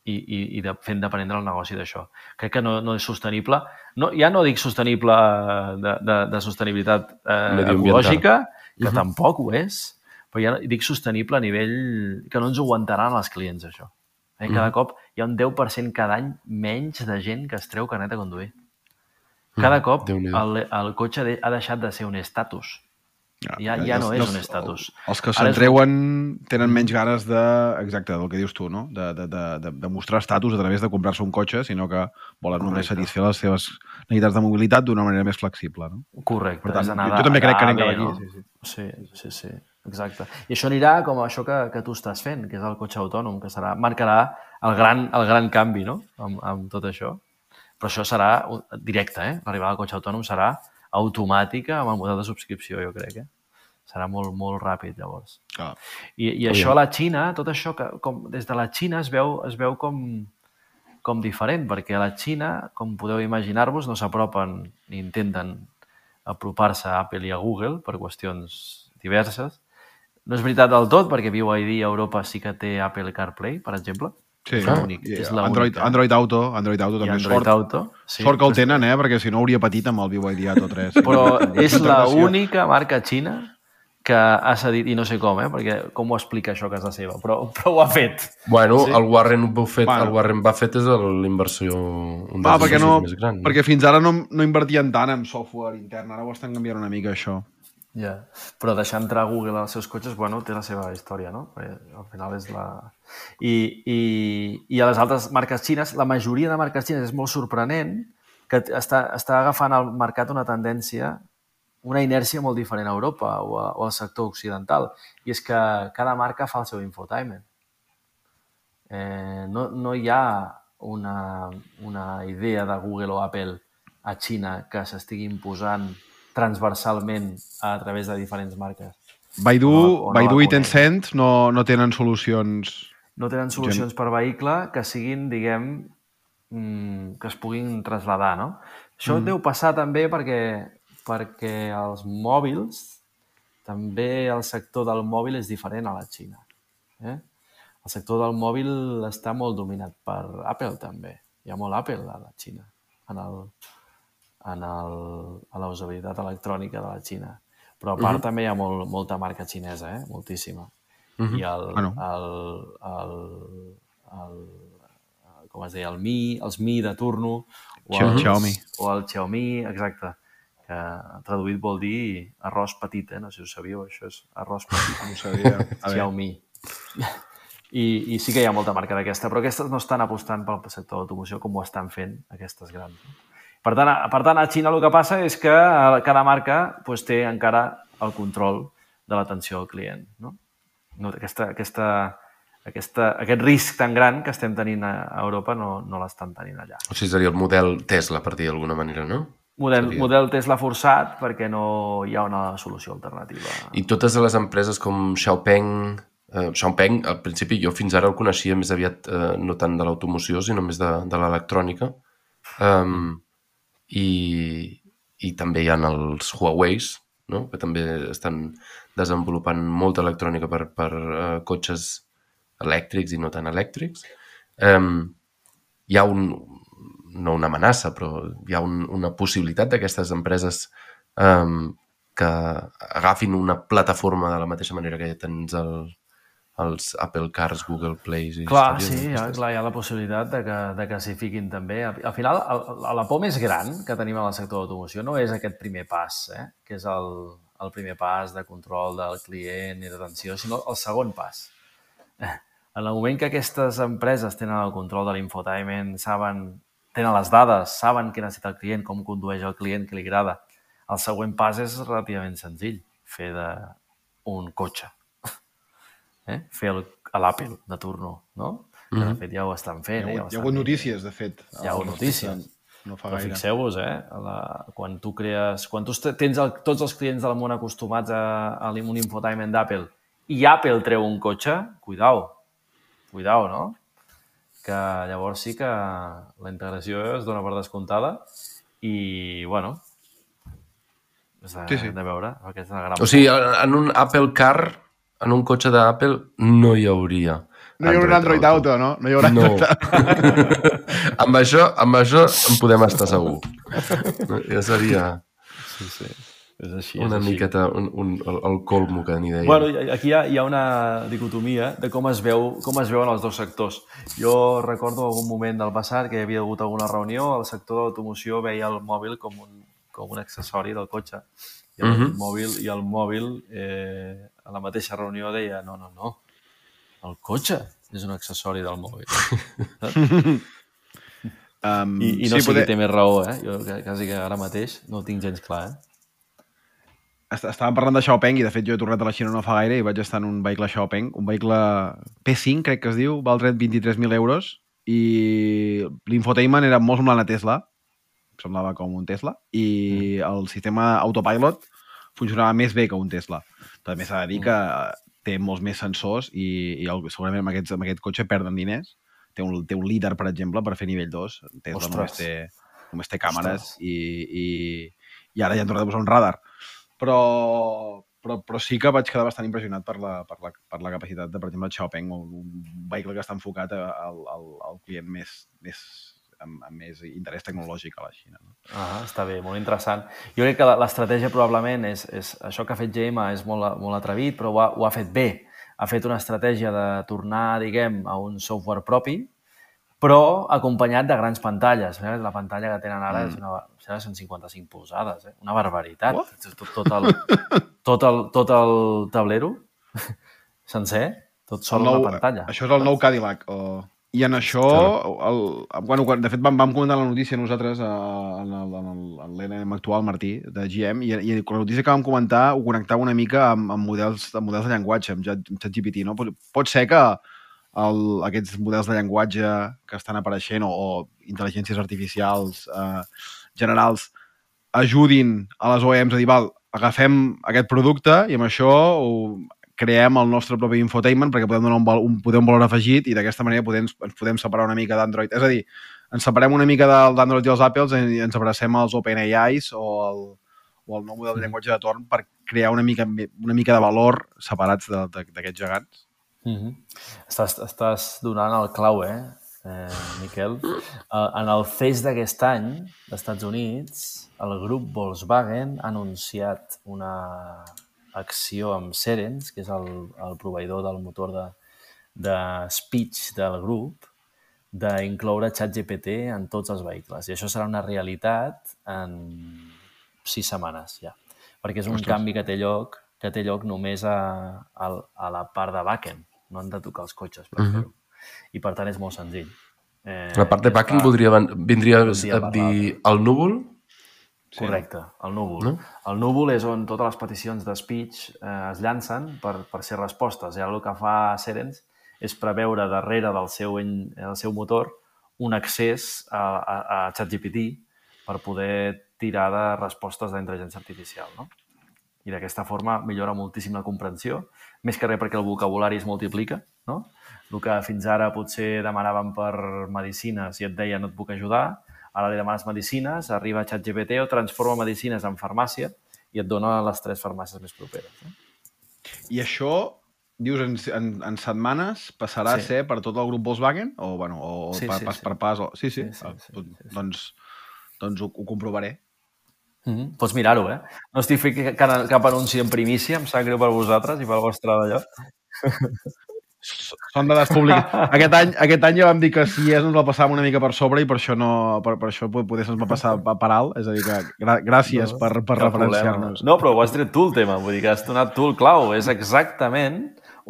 i, i, i de, fent dependre el negoci d'això. Crec que no, no és sostenible. No, ja no dic sostenible de, de, de sostenibilitat eh, ecològica, que Mhm. tampoc ho és, però ja dic sostenible a nivell que no ens ho aguantaran els clients, això. Eh? Cada Mhm. cop hi ha un 10% cada any menys de gent que es treu carnet de conduir. Cada Mhm. cop Déu-n'hi-do. el, el cotxe de- ha deixat de ser un estatus. Ja- ja no és un estatus. Els que se'n és- treuen tenen menys ganes de, exacte, del que dius tu, no? De, de, de, de, de mostrar estatus a través de comprar-se un cotxe, sinó que volen només Correcte. satisfer les seves necessitats de mobilitat d'una manera més flexible, no? Correcte. Per tant, jo- jo també crec que anem cap aquí, no? sí, sí. Sí, sí, sí, exacte. I això anirà com això que, que tu estàs fent, que és el cotxe autònom, que serà, marcarà el gran, el gran canvi no? amb, amb tot això. Però això serà directe, eh? L'arribada al cotxe autònom serà automàtica amb el model de subscripció, jo crec, eh? Serà molt, molt ràpid, llavors. Clar. I, i això a la Xina, tot això, que, com, des de la Xina es veu, es veu com, com diferent, perquè a la Xina, com podeu imaginar-vos, no s'apropen ni intenten apropar-se a Apple i a Google per qüestions diverses. No és veritat del tot, perquè BYD a Europa sí que té Apple CarPlay, per exemple, Sí, És l'únic, I és l'única. Android, Android Auto, Android Auto I també. Android sort, Auto. sí, sort que el tenen, eh? Perquè si no hauria patit amb el BYD Auto 3. Però és Integració. l'única marca xina que ha cedit, i no sé com, eh? perquè com ho explica això que és la seva, però, però ho ha fet. Bueno, Sí. el Warren Buffett, Bueno. el Warren Buffett és el- l'inversió un dels Ah, perquè, no, més grans. perquè fins ara no, no invertien tant en software intern, ara ho estan canviant una mica, això. Ja. Però deixar entrar Google als seus cotxes, bueno, té la seva història, no? Perquè al final és la... I, i, I a les altres marques xines, la majoria de marques xines és molt sorprenent que està, està agafant al mercat una tendència, una inèrcia molt diferent a Europa o, a, o al sector occidental. I és que cada marca fa el seu infotainment. Eh, no, no hi ha una, una idea de Google o Apple a Xina que s'estigui imposant transversalment a través de diferents marques. Baidu, O o no Baidu i. Tencent no, no tenen solucions... No tenen solucions per vehicle que siguin, diguem, mm, que es puguin traslladar, no? Això mm. deu passar també perquè, perquè els mòbils, també el sector del mòbil és diferent a la Xina. Eh? El sector del mòbil està molt dominat per Apple, també. Hi ha molt Apple a la Xina, en, el, en el, a la usabilitat electrònica de la Xina. Però a part també hi ha molt, molta marca xinesa, eh? moltíssima. I el, Bueno. el, el, el, el, com es deia, el Mi, els Mi de turno, o els, Xiaomi. o el Xiaomi, exacte, que traduït vol dir arròs petit, eh? no sé si ho sabíeu, això és arròs petit. No ho sabia. Xiaomi. I, I sí que hi ha molta marca d'aquesta, però aquestes no estan apostant pel sector de l'automoció com ho estan fent aquestes grans. Per tant, a, per tant, a Xina el que passa és que eh, cada marca pues, té encara el control de l'atenció al client. No? No, aquesta, aquesta, aquesta, aquest risc tan gran que estem tenint a a Europa no, no l'estan tenint allà. O sigui, seria el model Tesla, per dir d'alguna manera, no? Model, Seria. model Tesla forçat perquè no hi ha una solució alternativa. I totes les empreses com Xiaopeng... Eh, Xiaopeng, al principi, jo fins ara el coneixia més aviat eh, no tant de l'automoció, sinó més de, de l'electrònica. Um, i, I també hi ha els Huawei's, no? que també estan desenvolupant molta electrònica per, per uh, cotxes elèctrics i no tan elèctrics. Um, hi ha un, no una amenaça, però hi ha un, una possibilitat d'aquestes empreses um, que agafin una plataforma de la mateixa manera que tens el, els Apple Cars, Google Plays i Clar, sí, ja, clar, hi ha la possibilitat de que, de que s'hi fiquin també. Al al final, el, la por més gran que tenim en el sector de l'automoció no és aquest primer pas, eh? que és el, el primer pas de control del client i d'atenció, sinó el segon pas. En el moment que aquestes empreses tenen el control de l'infotainment, saben, tenen les dades, saben què necessita el client, com condueix el client, què li agrada, el següent pas és relativament senzill, fer de un cotxe eh? fer el- a l'Apple de turno, no? Que de fet ja ho estan Hi fent. ha, eh? hi Ja ho ha hagut notícies, de fet. Hi ha hagut notícies. No fa Però gaire. fixeu-vos, eh? a La, quan tu crees... Quan tu tens el, tots els clients del món acostumats a, a un infotainment d'Apple i Apple treu un cotxe, cuidao. Cuidao, no? Que llavors sí que la integració es dona per descomptada i, bueno, és de, Sí, sí. de veure. Aquesta gran O sigui, en un Apple Car, en un cotxe d'Apple, no hi hauria No hi haurà un Android Auto, no? No hi haurà No. Android Auto. amb, això, amb això en podem estar segur. Ja seria Sí, sí. És així, una és així. miqueta un, un, el, el colmo que n'hi deia. Bueno, aquí hi ha, hi ha una dicotomia de com es, veu, com es veuen els dos sectors. Jo recordo algun moment del passat que hi havia hagut alguna reunió, el sector de l'automoció veia el mòbil com un, com un accessori del cotxe. I el, Mhm. mòbil, i el mòbil eh, a la mateixa reunió deia no, no, no, el cotxe és un accessori del mòbil. Um, I, i no sí, sé poder... qui té més raó, eh? Jo que- quasi que ara mateix no ho tinc gens clar, eh? Est- Estàvem parlant de Xiaopeng i, de fet, jo he tornat a la Xina no fa gaire i vaig estar en un vehicle Xiaopeng, un vehicle P5, crec que es diu, val dret 23.000 euros i l'infotainment era molt semblant a Tesla, semblava com un Tesla, i el sistema autopilot funcionava més bé que un Tesla. També s'ha de dir que té molts més sensors i, i el, segurament amb, aquests, amb aquest cotxe perden diners. Té un, té un líder, per exemple, per fer nivell 2. Tesla Ostres. només té, només té càmeres Ostres. i, i, i ara ja han tornat a posar un radar. Però, però, però sí que vaig quedar bastant impressionat per la, per la, per la capacitat de, per exemple, Xiaopeng, un, un vehicle que està enfocat al, al, al client més, més, amb, amb més interès tecnològic a la Xina. No? Ah, està bé, molt interessant. Jo crec que la- l'estratègia probablement és, és això que ha fet GM és molt, molt atrevit, però ho ha, ho ha fet bé. Ha fet una estratègia de tornar, diguem, a un software propi, però acompanyat de grans pantalles. Eh? La pantalla que tenen ara mm. és una, serà 155 polzades, eh? una barbaritat. What? Tot, tot, el, tot, el, tot el tablero sencer, tot sol nou- una pantalla. Això és el nou Cadillac. O... I en això, el, bueno, quan, de fet vam, vam comentar la notícia nosaltres eh, en el- el- l'NM actual, Martí, de GM, i, i la notícia que vam comentar ho connectava una mica amb, amb, models, amb models de llenguatge, amb amb ChatGPT. No? Pot, pot ser que el, aquests models de llenguatge que estan apareixent o, o intel·ligències artificials eh, generals ajudin a les OEMs a dir, val, agafem aquest producte i amb això ho, creem el nostre propi infotainment perquè podem donar un, val, un, podem un valor afegit i d'aquesta manera podem, ens podem separar una mica d'Android. És a dir, ens separem una mica del- d'Android i els Apples i ens abracem als OpenAIs o el, o el nou model de llenguatge de torn per crear una mica, una mica de valor separats d'aquests gegants. Mm -hmm. estàs, estàs donant el clau, eh, eh Miquel? Uh, en el CES d'aquest any, d'Estats Units, el grup Volkswagen ha anunciat una acció amb Cerence, que és el, el proveïdor del motor de, de speech del grup, d'incloure ChatGPT en tots els vehicles. I això serà una realitat en sis setmanes ja. Perquè és un Ostres. canvi que té lloc que té lloc només a, a, a la part de backend. No han de tocar els cotxes per Mhm. fer-ho. I per tant és molt senzill. Eh, La part de backing està. voldria, vindria a dir el núvol? Correcte, el núvol. No? El núvol és on totes les peticions de speech eh, es llancen per, per ser respostes. I ara el que fa Cerence és preveure darrere del seu, del seu motor un accés a, a, a ChatGPT per poder tirar de respostes d'intel·ligència artificial. No? I d'aquesta forma millora moltíssim la comprensió, més que res perquè el vocabulari es multiplica. No? El que fins ara potser demanaven per medicines i et deia no et puc ajudar, ara li demanes medicines, arriba a ChatGPT o transforma medicines en farmàcia i et dona les tres farmàcies més properes. No? I això, dius, en, en, en setmanes passarà Sí. a ser per tot el grup Volkswagen? O, bueno, o Sí, pa, sí, pas sí. per pas? O... Sí, sí. Sí, sí, Ah, sí, doncs- sí, sí. Doncs, doncs ho, ho comprovaré. Mm -hmm. Pots mirar-ho, eh? No estic fent cap, cap anunci en primícia, em sap greu per vosaltres i pel vostre d'allò. Són dades públiques. Aquest any, aquest any ja vam dir que si és, ens la passàvem una mica per sobre i per això no, per, per això poder se'ns va passar per alt. És a dir, que gra, gràcies No, per, per referenciar-nos. No, però ho has tret tu el tema, vull dir que has donat tu el clau. És exactament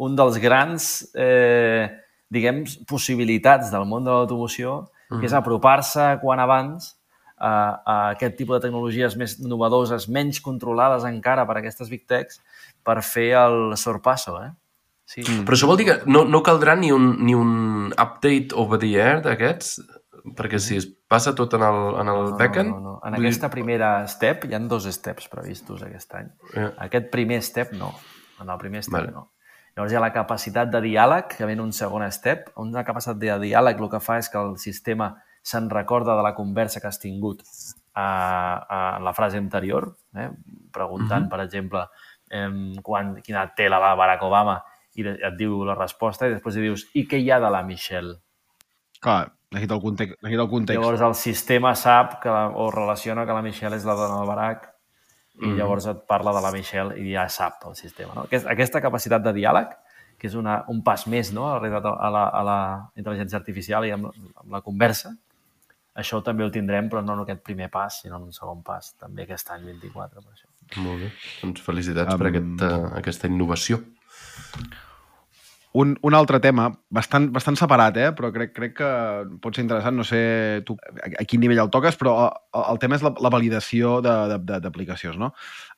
un dels grans, eh, diguem, possibilitats del món de l'automoció, que és apropar-se quan abans a, a aquest tipus de tecnologies més novedoses, menys controlades encara per aquestes big techs, per fer el sorpasso, eh? Sí. Però això vol dir que no, no caldrà ni un, ni un update over the air d'aquests? Perquè si es passa tot en el, en el No, backend... no, no, no. En vull aquesta primera step, hi han dos steps previstos aquest any. Eh. Aquest primer step no. En el primer step Vale. no. Llavors hi ha la capacitat de diàleg, que ve en un segon step. Una capacitat de diàleg el que fa és que el sistema se'n recorda de la conversa que has tingut a, a la frase anterior, eh? preguntant, per exemple, em, quan, quina tela va Barack Obama, i et diu la resposta, i després li dius, i què hi ha de la Michelle? Clar, necessita el context. Necessita el context. Llavors el sistema sap que, la- o relaciona que la Michelle és la dona del Barack i llavors et parla de la Michelle i ja sap el sistema. No? Aquest, aquesta capacitat de diàleg, que és una, un pas més no? a, la, a, la, a la intel·ligència artificial i amb, amb la conversa, això també ho tindrem, però no en aquest primer pas, sinó en un segon pas, també aquest any 24, per això. Molt bé. Doncs felicitats Um, per aquest, uh, aquesta innovació. Un, un altre tema, bastant, bastant separat, eh? però crec, crec que pot ser interessant, no sé tu a, quin nivell el toques, però el, el tema és la, la validació d'aplicacions. No?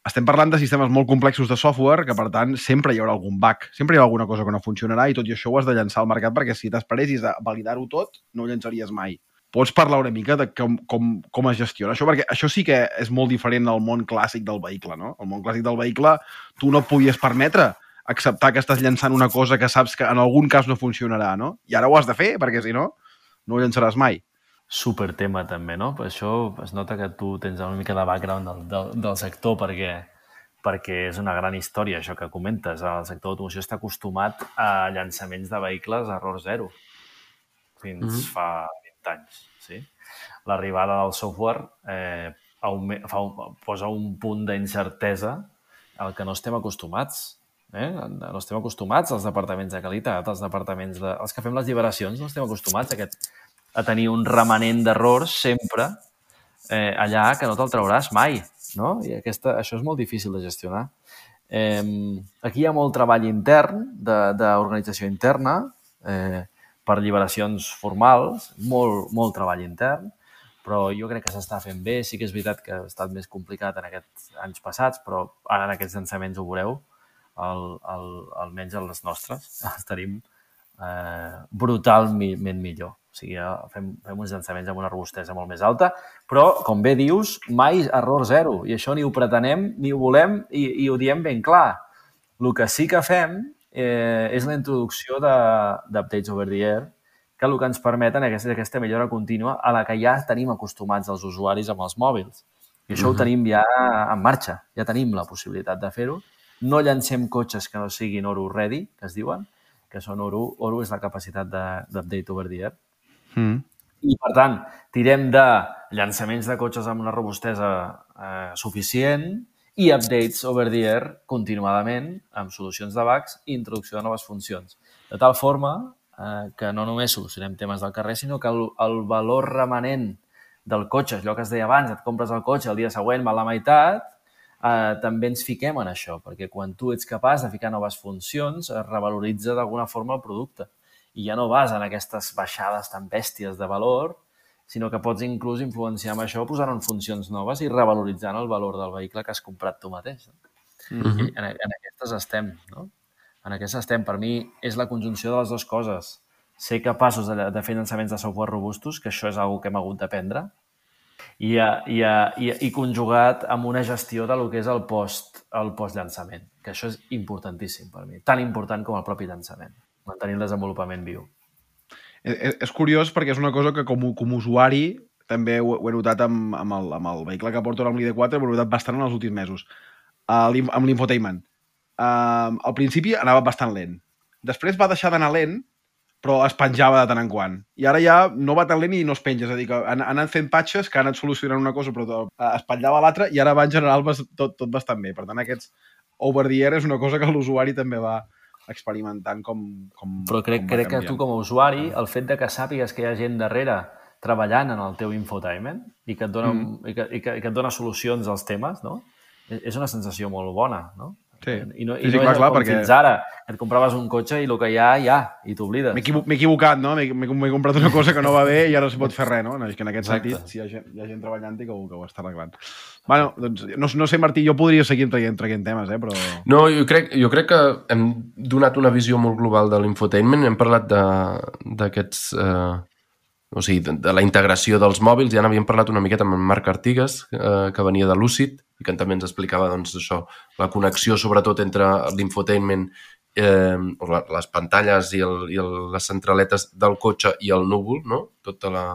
Estem parlant de sistemes molt complexos de software que, per tant, sempre hi haurà algun bug, sempre hi haurà alguna cosa que no funcionarà i tot i això ho has de llançar al mercat perquè si t'esperessis a validar-ho tot, no ho llançaries mai. Pots parlar una mica de com, com, com es gestiona això? Perquè això sí que és molt diferent del món clàssic del vehicle, no? El món clàssic del vehicle, tu no podies permetre acceptar que estàs llançant una cosa que saps que en algun cas no funcionarà, no? I ara ho has de fer, perquè si no, no ho llançaràs mai. Super tema també, no? Per això es nota que tu tens una mica de background del, del, del sector perquè, perquè és una gran història, això que comentes. El sector d'automoció està acostumat a llançaments de vehicles a error zero fins mm -hmm. fa 20 anys. Sí? L'arribada del software eh, fa un, posa un punt d'incertesa al que no estem acostumats. Eh? No estem acostumats als departaments de qualitat, als departaments de... els que fem les lliberacions, no estem acostumats a, aquest, a tenir un remanent d'errors sempre eh, allà que no te'l trauràs mai. No? I aquesta, això és molt difícil de gestionar. Eh, aquí hi ha molt treball intern, d'organització interna, eh, per lliberacions formals, molt, molt treball intern, però jo crec que s'està fent bé. Sí que és veritat que ha estat més complicat en aquests anys passats, però ara en aquests llançaments ho veureu, el, el, almenys els nostres, els tenim eh, brutalment millor. O sigui, fem, fem uns llançaments amb una robustesa molt més alta, però, com bé dius, mai error zero. I això ni ho pretenem, ni ho volem, i, i ho diem ben clar. El que sí que fem eh, és la introducció de- d'updates over the air, que el que ens permeten és aquesta millora contínua a la que ja tenim acostumats els usuaris amb els mòbils. I això ho tenim ja en marxa, ja tenim la possibilitat de fer-ho. No llancem cotxes que no siguin Oru Ready, que es diuen, que són Oru. Oru és la capacitat de- d'update over the air. Mm. I, per tant, tirem de llançaments de cotxes amb una robustesa eh, suficient i updates over the air continuadament amb solucions de bugs i introducció de noves funcions. De tal forma eh, que no només solucionem temes del carrer, sinó que el, el valor remanent del cotxe, allò que es deia abans, et compres el cotxe, el dia següent val la meitat, eh, també ens fiquem en això, perquè quan tu ets capaç de ficar noves funcions, es revaloritza d'alguna forma el producte. I ja no vas en aquestes baixades tan bèsties de valor, sinó que pots inclús influenciar amb això posant en funcions noves i revaloritzant el valor del vehicle que has comprat tu mateix. No? Mhm. I en, en aquestes estem, no? En aquestes estem. Per mi és la conjunció de les dues coses. Ser capaços de, de fer llançaments de software robustos, que això és una que hem hagut d'aprendre, i, a, i, a, i, i conjugat amb una gestió de lo que és el post el post-llançament, que això és importantíssim per mi, tan important com el propi llançament, mantenir el desenvolupament viu. És, Eh, és curiós perquè és una cosa que com, com a usuari també ho, ho he notat amb, amb, el, amb el vehicle que porto amb l'ID4, ho he notat bastant en els últims mesos, amb l'infotainment. Uh, al principi anava bastant lent. Després va deixar d'anar lent, però es penjava de tant en quant. I ara ja no va tan lent i no es penja. És a dir, que han, han anat fent patxes que han anat solucionant una cosa, però uh, es petllava l'altra i ara va en general tot, tot bastant bé. Per tant, aquests over the air és una cosa que l'usuari també va experimentant com, com Però crec, com crec que tu com a usuari, el fet de que sàpigues que hi ha gent darrere treballant en el teu infotainment i que et dona, mm. i que, i que, i que et dona solucions als temes, no? És és una sensació molt bona, no? Sí. I no, i sí, no clar, és clar, com perquè- fins ara, et compraves un cotxe i el que hi ha, hi ha, i t'oblides. M'he equivo- equivocat, no? M'he comprat una cosa que no va bé i ara no es pot fer res, no? És que en aquest Exacte. sentit, si hi ha gent, hi ha gent treballant que ho, que ho està arreglant. Bueno, doncs, no, no sé, Martí, jo podria seguir traient, traient temes, eh? però... No, jo crec, jo crec que hem donat una visió molt global de l'infotainment, hem parlat de- d'aquests... Eh, o sigui, de, de la integració dels mòbils, ja n'havíem parlat una miqueta amb en Marc Artigas, eh, que venia de Lucid, i que també ens explicava doncs, això, la connexió sobretot entre l'infotainment, eh, les pantalles i, el, i el, les centraletes del cotxe i el núvol, no? Tota la,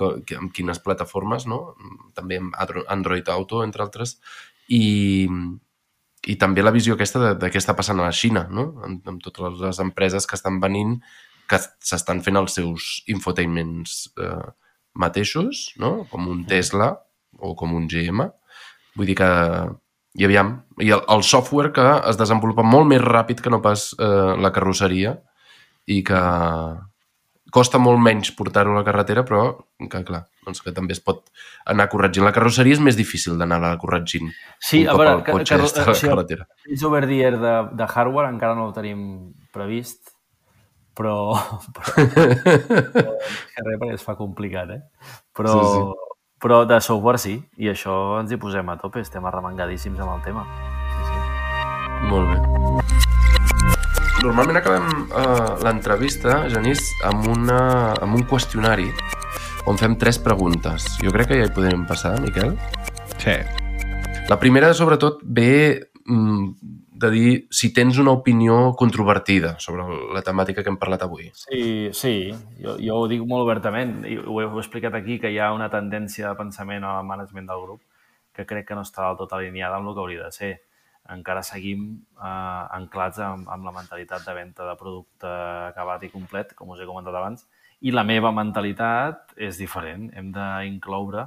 amb quines plataformes, no? També amb Andro- Android Auto, entre altres, i, i també la visió aquesta de, de què està passant a la Xina, no? amb, amb totes les empreses que estan venint, que s'estan fent els seus infotainments eh, mateixos, no? com un Tesla o com un GM. Vull dir que, i aviam, i el, el software que es desenvolupa molt més ràpid que no pas eh, la carrosseria i que costa molt menys portar-ho a la carretera, però que, clar, doncs que també es pot anar corregint. La carrosseria és més difícil d'anar-la corregint Sí, un a cop veure, el cotxe està a la sí, carretera. És over the air de, de hardware, encara no ho tenim previst, però, però, però perquè es fa complicat, eh? Però, sí. sí. Però de software sí, i això ens hi posem a tope, estem arremangadíssims amb el tema. Sí, sí. Molt bé. Normalment acabem eh, l'entrevista, Genís, amb, una, amb un qüestionari on fem tres preguntes. Jo crec que ja hi podem passar, Miquel. Sí. La primera, sobretot, ve de dir si tens una opinió controvertida sobre la temàtica que hem parlat avui. Sí, sí, jo, jo ho dic molt obertament, ho he, ho he explicat aquí, que hi ha una tendència de pensament al management del grup que crec que no està del tot alineada amb el que hauria de ser. encara seguim eh, anclats amb, amb la mentalitat de venda de producte acabat i complet, com us he comentat abans, i la meva mentalitat és diferent. Hem d'incloure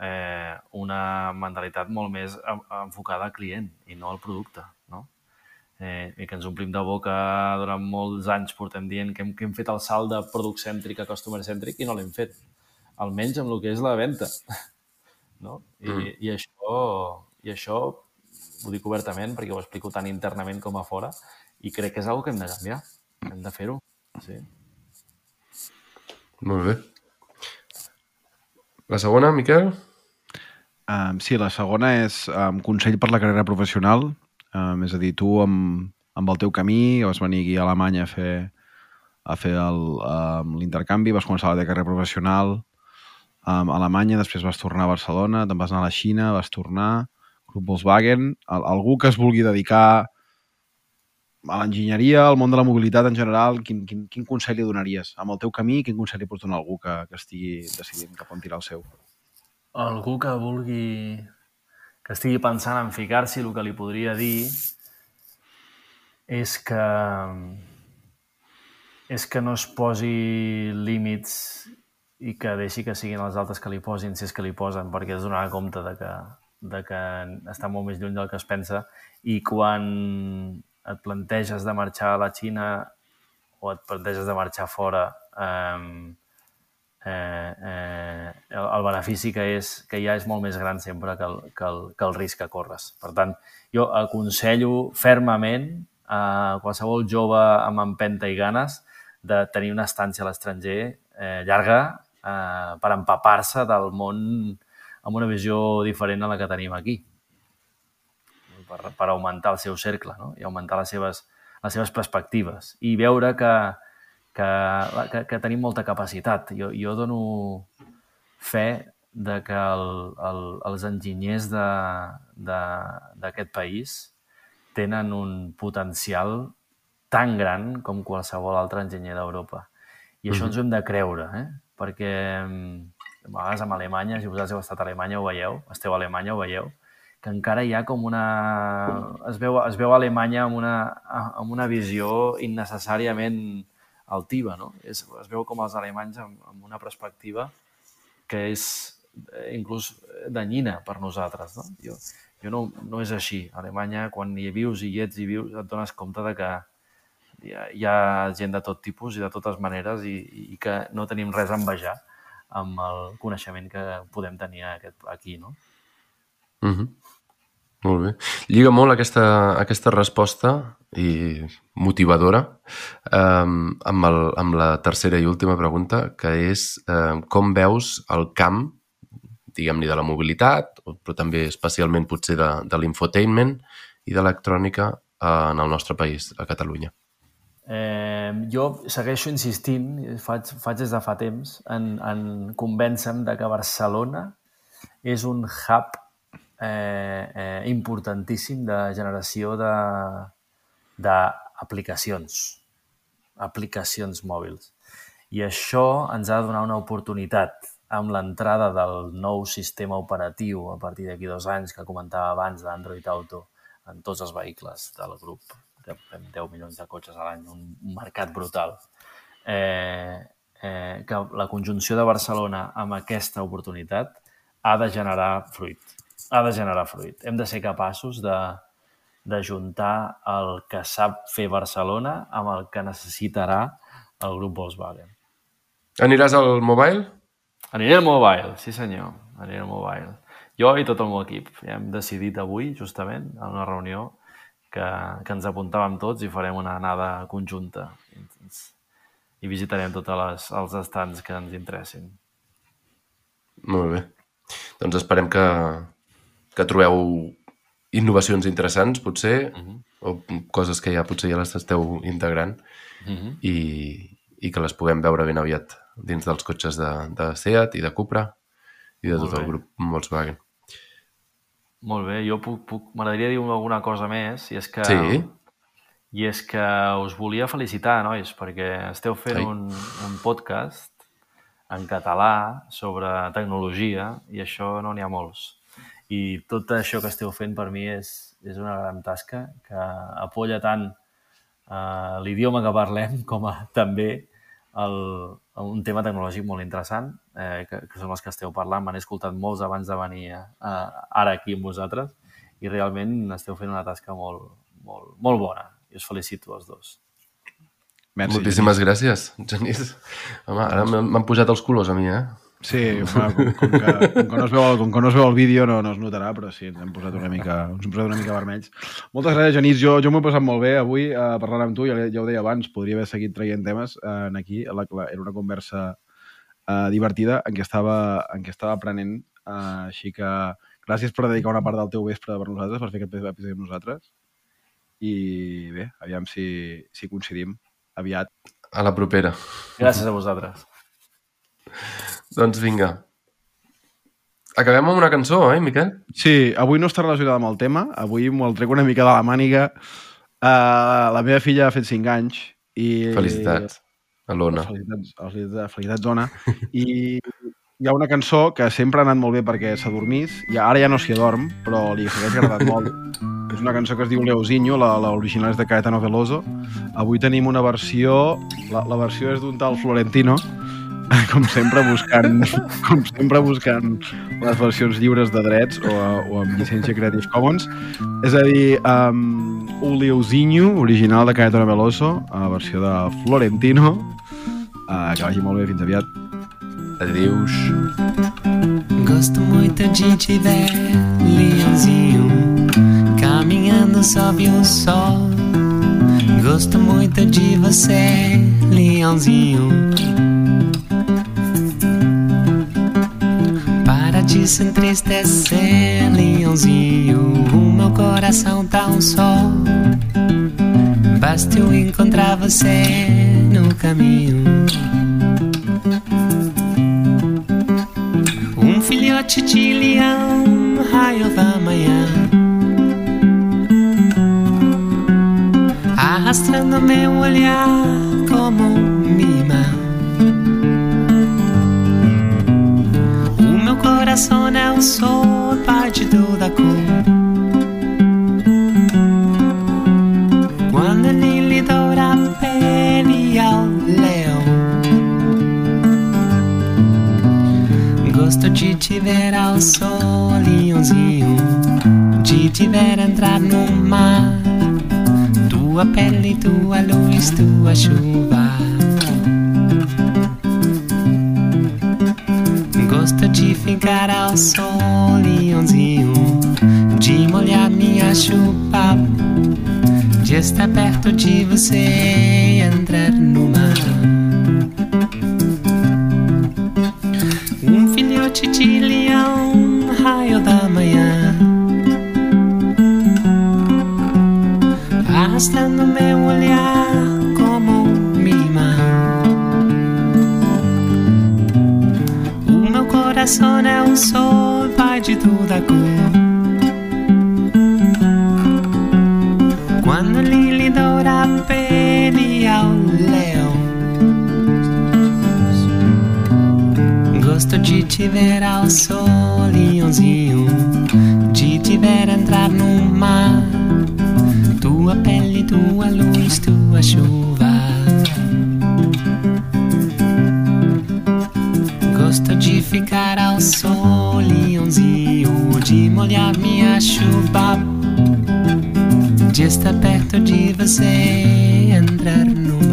eh, una mentalitat molt més en- enfocada al client i no al producte. No? Eh, I que ens omplim de boca durant molts anys portem dient que hem, que hem fet el salt de product cèntric a customer cèntric i no l'hem fet. Almenys amb el que és la venda. No? I, Mm. i, això, I això ho dic obertament perquè ho explico tant internament com a fora i crec que és una que hem de canviar. Hem de fer-ho. Sí. Molt bé. La segona, Miquel? Um, sí, la segona és um, consell per la carrera professional. Um, és a dir, tu amb, amb el teu camí vas venir aquí a Alemanya a fer, a fer el, um, l'intercanvi, vas començar la teva carrera professional um, a Alemanya, després vas tornar a Barcelona, te'n vas anar a la Xina, vas tornar, Grup Volkswagen, Al, algú que es vulgui dedicar a l'enginyeria, al món de la mobilitat en general, quin, quin, quin consell li donaries? Amb el teu camí, quin consell li pots donar a algú que, que estigui decidint cap on tirar el seu? Algú que vulgui... que estigui pensant en ficar-s'hi, el que li podria dir és que és que no es posi límits i que deixi que siguin els altres que li posin, si és que li posen, perquè es donarà compte de que, de que està molt més lluny del que es pensa i quan et planteges de marxar a la Xina o et planteges de marxar fora eh, eh, eh, el, el benefici que, és, que hi ha és molt més gran sempre que el, que el, que el risc que corres. Per tant, jo aconsello fermament a qualsevol jove amb empenta i ganes de tenir una estància a l'estranger eh, llarga eh, per empapar-se del món amb una visió diferent a la que tenim aquí per, per augmentar el seu cercle no? i augmentar les seves, les seves perspectives i veure que, que, que, que tenim molta capacitat. Jo, jo dono fe de que el, el, els enginyers d'aquest país tenen un potencial tan gran com qualsevol altre enginyer d'Europa. I això ens ho hem de creure, eh? perquè mm, a vegades amb Alemanya, si vosaltres heu estat a Alemanya ho veieu, esteu a Alemanya ho veieu, que encara hi ha com una... Es veu, es veu Alemanya amb una, amb una visió innecessàriament altiva, no? És, es veu com els alemanys amb, amb una perspectiva que és eh, inclús danyina per nosaltres, no? Jo, jo no, no és així. A Alemanya, quan hi vius i hi ets i vius, et dones compte de que hi ha, hi ha gent de tot tipus i de totes maneres i, i que no tenim res a envejar amb el coneixement que podem tenir aquest, aquí, no? Mm -hmm. Molt bé. Lliga molt aquesta, aquesta resposta i motivadora um, amb, el, amb la tercera i última pregunta, que és um, com veus el camp, diguem-ne, de la mobilitat, però també especialment potser de, de l'infotainment i d'electrònica uh, en el nostre país, a Catalunya? Eh, jo segueixo insistint, faig, faig des de fa temps, en, en convèncer-me de que Barcelona és un hub eh, eh, importantíssim de generació d'aplicacions, aplicacions mòbils. I això ens ha de donar una oportunitat amb l'entrada del nou sistema operatiu a partir d'aquí dos anys que comentava abans d'Android Auto en tots els vehicles del grup fem 10 milions de cotxes a l'any, un mercat brutal. Eh, eh, que la conjunció de Barcelona amb aquesta oportunitat ha de generar fruit. Ha de generar fruit. Hem de ser capaços de, de juntar el que sap fer Barcelona amb el que necessitarà el grup Volkswagen. Aniràs al mobile? Aniré al mobile, sí senyor, aniré al mobile. Jo i tot el meu equip. Ja hem decidit avui, justament, en una reunió, que, que ens apuntàvem tots i farem una anada conjunta i, i visitarem tots les, els estants que ens interessin. Molt bé. Doncs esperem que, que trobeu innovacions interessants, potser, uh -huh. o coses que ja potser ja les esteu integrant uh -huh. i, i que les puguem veure ben aviat dins dels cotxes de, de Seat i de Cupra i de Molt tot el bé. grup Volkswagen. Molt bé, jo puc, puc m'agradaria dir alguna cosa més, i és que Sí. i és que us volia felicitar, nois, perquè esteu fent Ai. un, un podcast en català sobre tecnologia i això no n'hi ha molts. I tot això que esteu fent per mi és, és una gran tasca que apoya tant eh, l'idioma que parlem com a també el, un tema tecnològic molt interessant, eh, que, que són els que esteu parlant. M'han escoltat molts abans de venir a, a, ara aquí amb vosaltres i realment esteu fent una tasca molt, molt, molt bona i us felicito els dos. Merci, Moltíssimes Genís. gràcies, Genís. Home, ara m'han pujat els colors a mi, eh? Sí, com, com, que, com, que no es veu, com que no es veu el vídeo no, no es notarà, però sí, ens hem posat una mica, ens hem posat una mica vermells. Moltes gràcies, Genís. Jo, jo m'ho he passat molt bé avui uh, parlant amb tu, ja, ja ho deia abans, podria haver seguit traient temes uh, aquí. La, la, era una conversa uh, divertida en què estava, en què estava aprenent, uh, així que gràcies per dedicar una part del teu vespre per nosaltres, per fer aquest episodi amb nosaltres. I bé, aviam si, si coincidim aviat. A la propera. Gràcies a vosaltres. Doncs vinga. Acabem amb una cançó, eh, Miquel? Sí, avui no està relacionada amb el tema. Avui m'ho el trec una mica de la màniga. Uh, la meva filla ha fet 5 anys i... Felicitats a l'Ona. Felicitats, felicitats, felicitats Ona. I hi ha una cançó que sempre ha anat molt bé perquè s'adormís, i ara ja no s'hi adorm, però li segueix agradat molt. És una cançó que es diu Leozinho, l'original és de Caetano Veloso. Avui tenim una versió, la, la versió és d'un tal Florentino, com sempre buscant, com sempre buscant les versions lliures de drets o, o amb llicència Creative Commons. És a dir, um, un Liuzinho, original de Caetano Veloso, a versió de Florentino. Uh, que vagi molt bé, fins aviat. Adeus. Gosto muito de te ver, leãozinho, caminhando sob o sol. Gosto muito de você, leãozinho de se entristecer, leãozinho. O meu coração tá um só. Basta eu encontrar você no caminho. Um filhote de leão, raio da manhã. Arrastando meu olhar como um coração é o sol partido da cor. Quando ele lhe doura a pele ao leão. Gosto de te ver ao sol, leãozinho. De te ver entrar no mar. Tua pele, tua luz, tua chuva. Ficar ao sol, leãozinho, de molhar minha chupa, de estar perto de você de te ver ao sol, leãozinho. De te ver entrar no mar. Tua pele, tua luz, tua chuva. gosto de ficar ao sol, leãozinho, de molhar minha chuva, de estar perto de você, entrar no